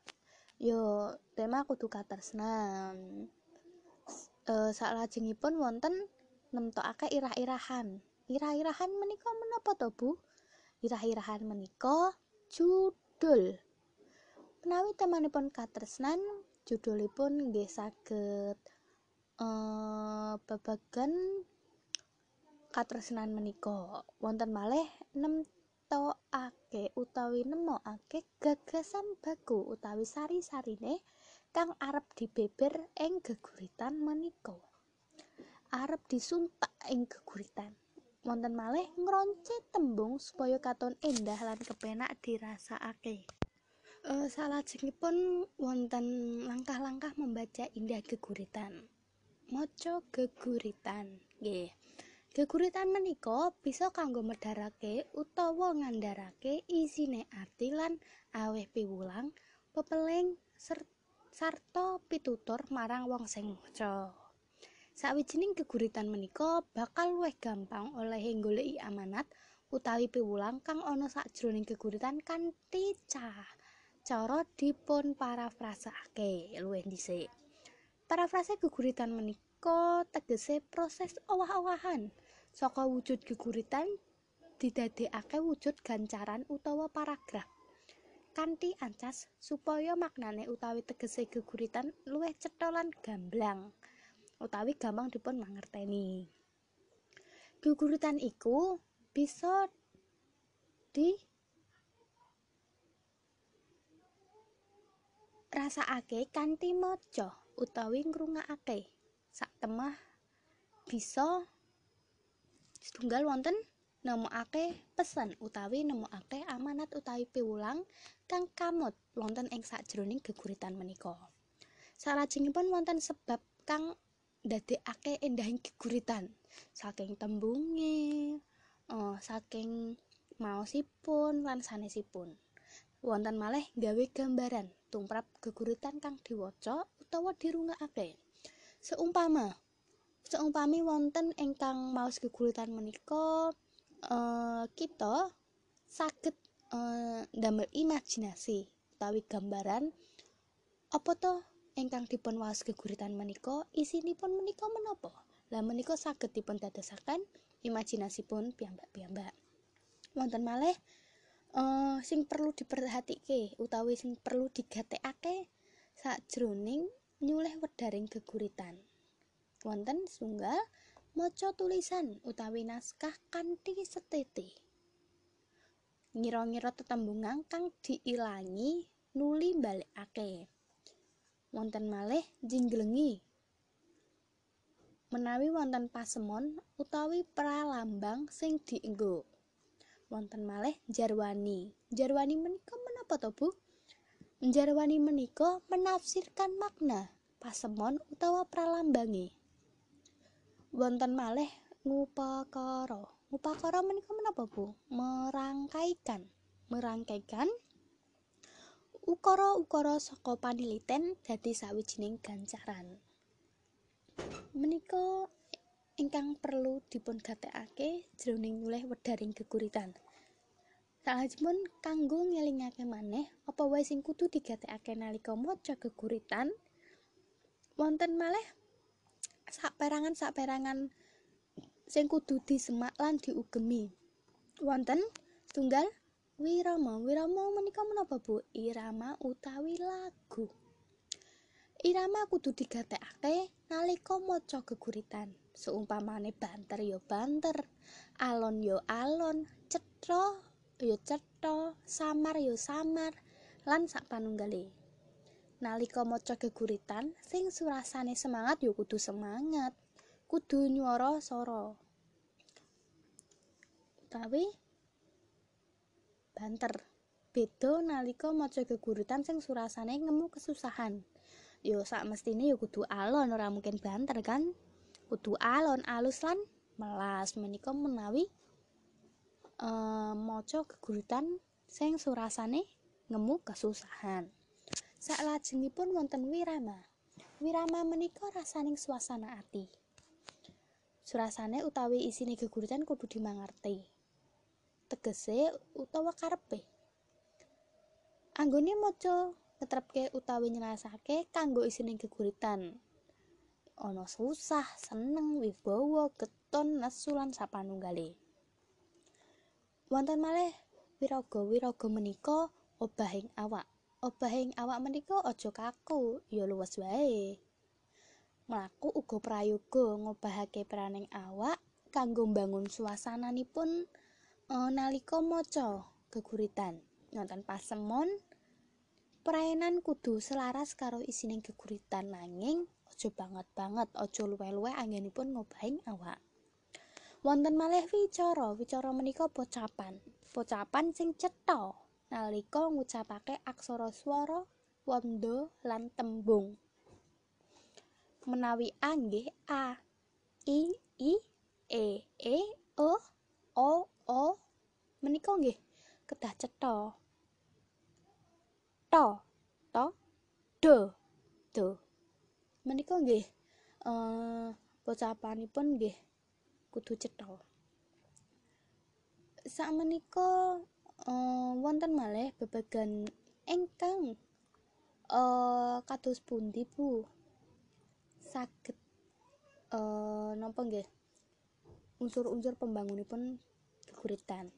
yo tema kudu katresnan e, eh, salajengipun wonten nemtokake irah-irahan. Irah-irahan menika menapa to Bu? Irah-irahan menika judul. Menawi temanipun katresnan judulipun nggih saged eh babagan katresnan menika. Wonten malih 6 ngetokake utawi nemokake gagasan baku utawi sari-sarine kang arep dibeber ing geguritan menika. Arep disuntak ing geguritan. Wonten malih ngronce tembung supaya katon endah lan kepenak dirasakake. Uh, salajengipun wonten langkah-langkah membaca indah geguritan. Maca geguritan. Nggih. Yeah. Geguritan menika bisa kanggo medharake utawa ngandharake isine arti lan aweh piwulang, pepeling sarta pitutur marang wong sing maca. Sawijining geguritan menika bakal luwih gampang oleh goleki amanat utawi piwulang kang ana sakjroning geguritan kanthi. Cara dipun parafrasake luwih dhisik. Parafrase geguritan menika tegese proses owah-owahan. Saka wujud geguritan didadekake wujud gancaran utawa paragraf kanthi ancas supaya maknane utawi tegese geguritan luwih cetha lan gamblang utawi gampang dipun mangerteni. Geguritan iku bisa di rasakake kanthi maca utawi ngrungokake sak temah bisa setunggal wonten nemokake pesen utawi nemokake amanat utawi piwulang kang kamot wonten ing sakjroning geguritan menika. Salajengipun wonten sebab kang ndadekake endahing geguritan saking tembunge, uh, saking maosipun lan sanesipun. Wonten malih gawe gambaran tumrap geguritan kang diwaca utawa dirungokake. Seumpama seumpami wonten ingkang maos geguritan menika uh, kita saged uh, damel imajinasi utawi gambaran apa to ingkang dipun waos geguritan menika isinipun menika menapa? Lah menika saged dipun dadosaken imajinasipun piyambak-piyambak. Wonten malih uh, sing perlu diperhatike utawi sing perlu digatekake sakjroning nyuleh wedaring geguritan wonten sunggal maca tulisan utawi naskah kanthi setete. Ngira-ngira tetembungan kang diilangi nuli balekake. Wonten malih jinglengi. Menawi wonten pasemon utawi pralambang sing dienggo. Wonten malih jarwani. Jarwani menika menapa to, Bu? Jarwani menika menafsirkan makna pasemon utawa pralambange. Wonten malih ngupakara. Ngupakara menika menapa, Bu? Merangkaikan. Merangkaikan ukara-ukara saka paniliten dadi sawijining gancaran. Menika ingkang perlu dipun gatekake jroning nyuleh wedaring geguritan. Salajengipun kanggo ngelingake maneh apa wae sing kudu digatekake nalika maca geguritan wonten malih saperangan-saperangan sing kudu disemak lan diugemi. Wonten tunggal wirama. Wirama menika menapa, Bu? Irama utawi lagu. Irama kudu digatekake nalika maca geguritan. Seumpamane banter ya banter, alon ya alon, cetha ya cetha, samar ya samar, lan sak panunggale. Nalika maca geguritan sing surasane semangat ya kudu semangat. Kudu nyuara sara. Utawi banter. Beda nalika maca geguritan sing surasane ngemu kesusahan. Ya sak mestine ya kudu alon ora mungkin banter kan? Kudu alon alus lan melas. Menika menawi uh, maca geguritan sing surasane ngemu kesusahan Saklajengipun wonten wirama. Wirama menika rasaning suasana ati. Surasane utawi isine geguritan kudu dimangerti. Tegese utawa karepe. Anggone maca ngetrepke utawi nyelasake kanggo isine geguritan. Ana susah, seneng, wibawa, geton, nesu lan sapanunggale. Wonten malih wiraga-wiraga menika obahing awak. Obahing awak menika aja kaku ya luwes wae. Mlaku uga prayoga ngobahake peraning awak kanggo mbangun suasananipun uh, nalika maca geguritan. Nonton pasemon perainan kudu selaras karo isining geguritan nanging aja banget banget aja luwe-luwe anggenipun ngobahing awak. Wonten malih wicara wicara menika pocapan pocapan sing cetha nalika ngucapake aksara swara wanda lan tembung. Menawi anggih a i i e e o o o. Menika nggih kedah cetha. To to do do menika nggih eh pocapanipun nggih kudu cetha. Sak menika uh, wonten malih bebagan engkang uh, kados pundi Bu saged uh, napa nggih unsur-unsur pembangunipun geguritan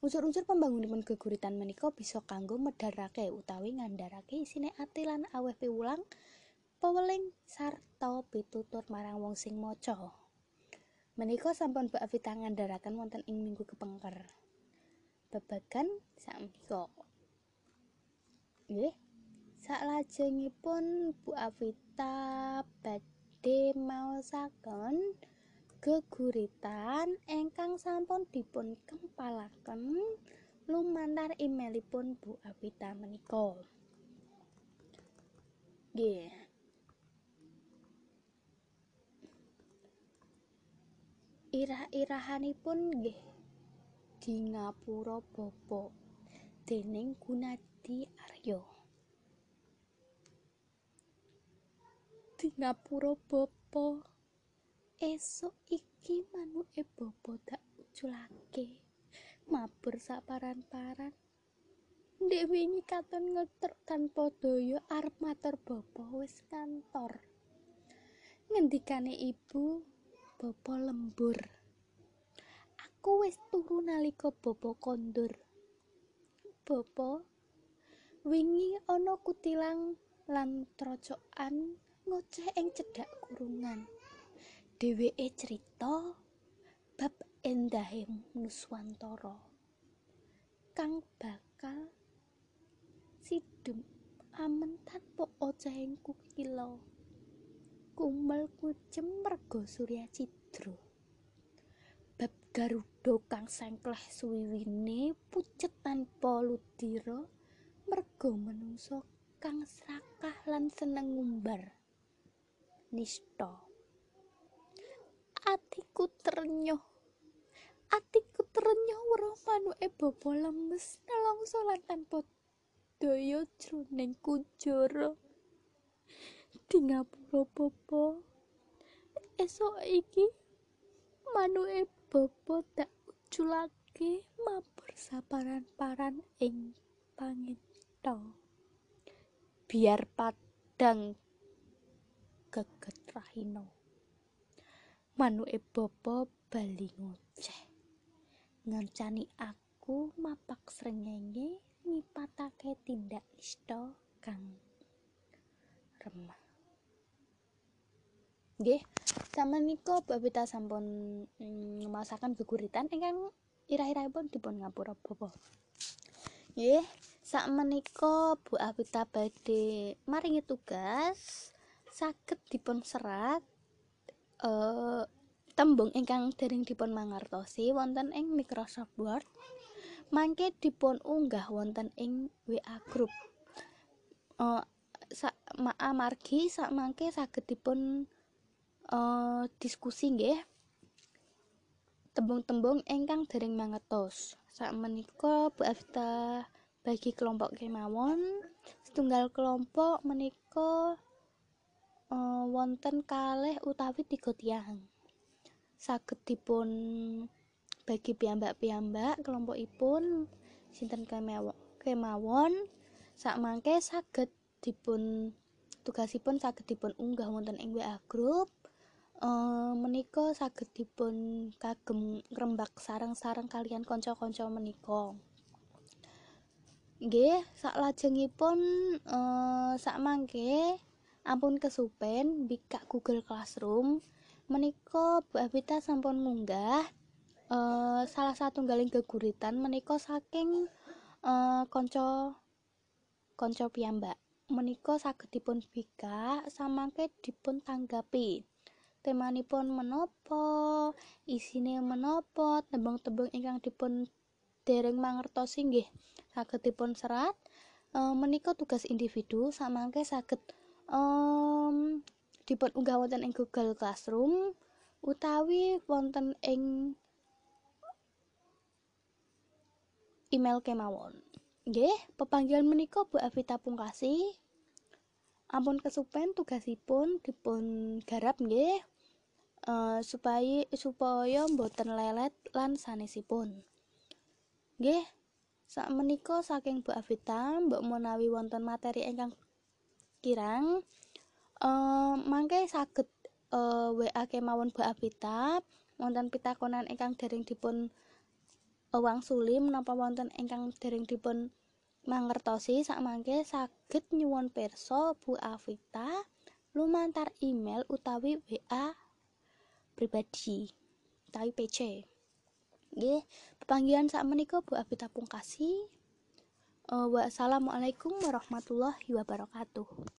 unsur-unsur pembangunipun geguritan menika bisa kanggo medharake utawi ngandharake isine ati lan aweh piwulang peweling sarta pitutur marang wong sing maca. Menika sampun Bu Afita ngandharaken wonten ing minggu kepengker. Babagan sakmenika. Nggih. Saklajengipun Bu Afita badhe maosaken geguritan ingkang sampun dipun kempalaken lumantar emailipun Bu Afita menika. Nggih. Irah-irahanipun nggih di ngapura bapa dening Gunadi Arya. Di ngapura bapa esuk iki manuke bapa tak uculake mabur saparan-paran Ndek wingi katon ngetruk tanpa daya arep matur bapa wis kantor. Ngendikane ibu, bapa lembur. Aku wis turu nalika bapa kondur. Bapa, wingi ana kutilang lan trocokan ngoceh ing cedhak kurungan. Dheweke cerita bab endahe Nuswantara. Kang bakal sidhem amen tanpa ocehing kukila. Kumel kucem merga Surya Cidra. Bab Garuda kang sengkleh suwiwine pucet tanpa ludira merga manungsa kang serakah lan seneng ngumbar. Nista. Atiku ternyuh. Atiku ternyuh weruh manuke bapa lemes nelongso lan tanpa daya jroning kunjara. di ngapura esuk iki manuke bapa tak uculake mabur saparan-paran ing pangita biar padang geget rahino. Manuke bapa bali ngoceh. Ngancani aku mapak srengenge nipatake tindak nista kang remah Nggih, samenika Babita sampun mm, masakan geguritan ingkang irah-irahipun dipun ngapura bapa. Nggih, sakmenika Bu Babita badhe maringi tugas saged dipun serat eh tembung ingkang dereng dipun mangertosi wonten ing Microsoft Word mangke dipun unggah wonten ing WA group. Uh, sak margi sak mangke saged dipun uh, diskusi nggih. Tembung-tembung ingkang dereng mangertos. Sakmenika Bu Afta bagi kelompok kemawon. Setunggal kelompok menika uh, wonten kalih utawi tiga tiang saged dipun bagi piyambak-piyambak kelompokipun sinten kemawon kemawon. Sak mangke saged dipun tugasipun saged dipun unggah wonten ing WA group uh, menika saged dipun kagem ngrembak sareng-sareng kalian kanca-kanca menika. Nggih, saklajengipun uh, sakmangke ampun kesupen bikak Google Classroom. Menika Bu Abita sampun munggah salah satu galing geguritan menika saking uh, kanca kanca piyambak. Menika saged dipun bikak samangke dipun tanggapi temanipun menapa isine menapa tembung-tembung ingkang dipun dereng mangertosi nggih saged dipun serat. E, menika tugas individu samangke saged um, dipun unggah wonten ing Google Classroom utawi wonten ing email kemawon. Nggih pepanggilan menika Bu Avita Pungkasi. Ampun kesupen tugasipun dipun garap nggih uh, supaya supaya mboten lelet lan sanesipun. Nggih, sak menika saking Bu Avita, mbok menawi wonten materi ingkang kirang uh, mangke saged uh, WA kemawon Bu Avita wonten pitakonan ingkang dereng dipun uang suli menapa wonten ingkang dereng dipun mangertosi sak mangke saged nyuwun perso Bu Avita lumantar email utawi WA pribadi utawi PC. Nggih pepanggihan sak menika Bu Abita Pungkasi uh, wassalamualaikum warahmatullahi wabarakatuh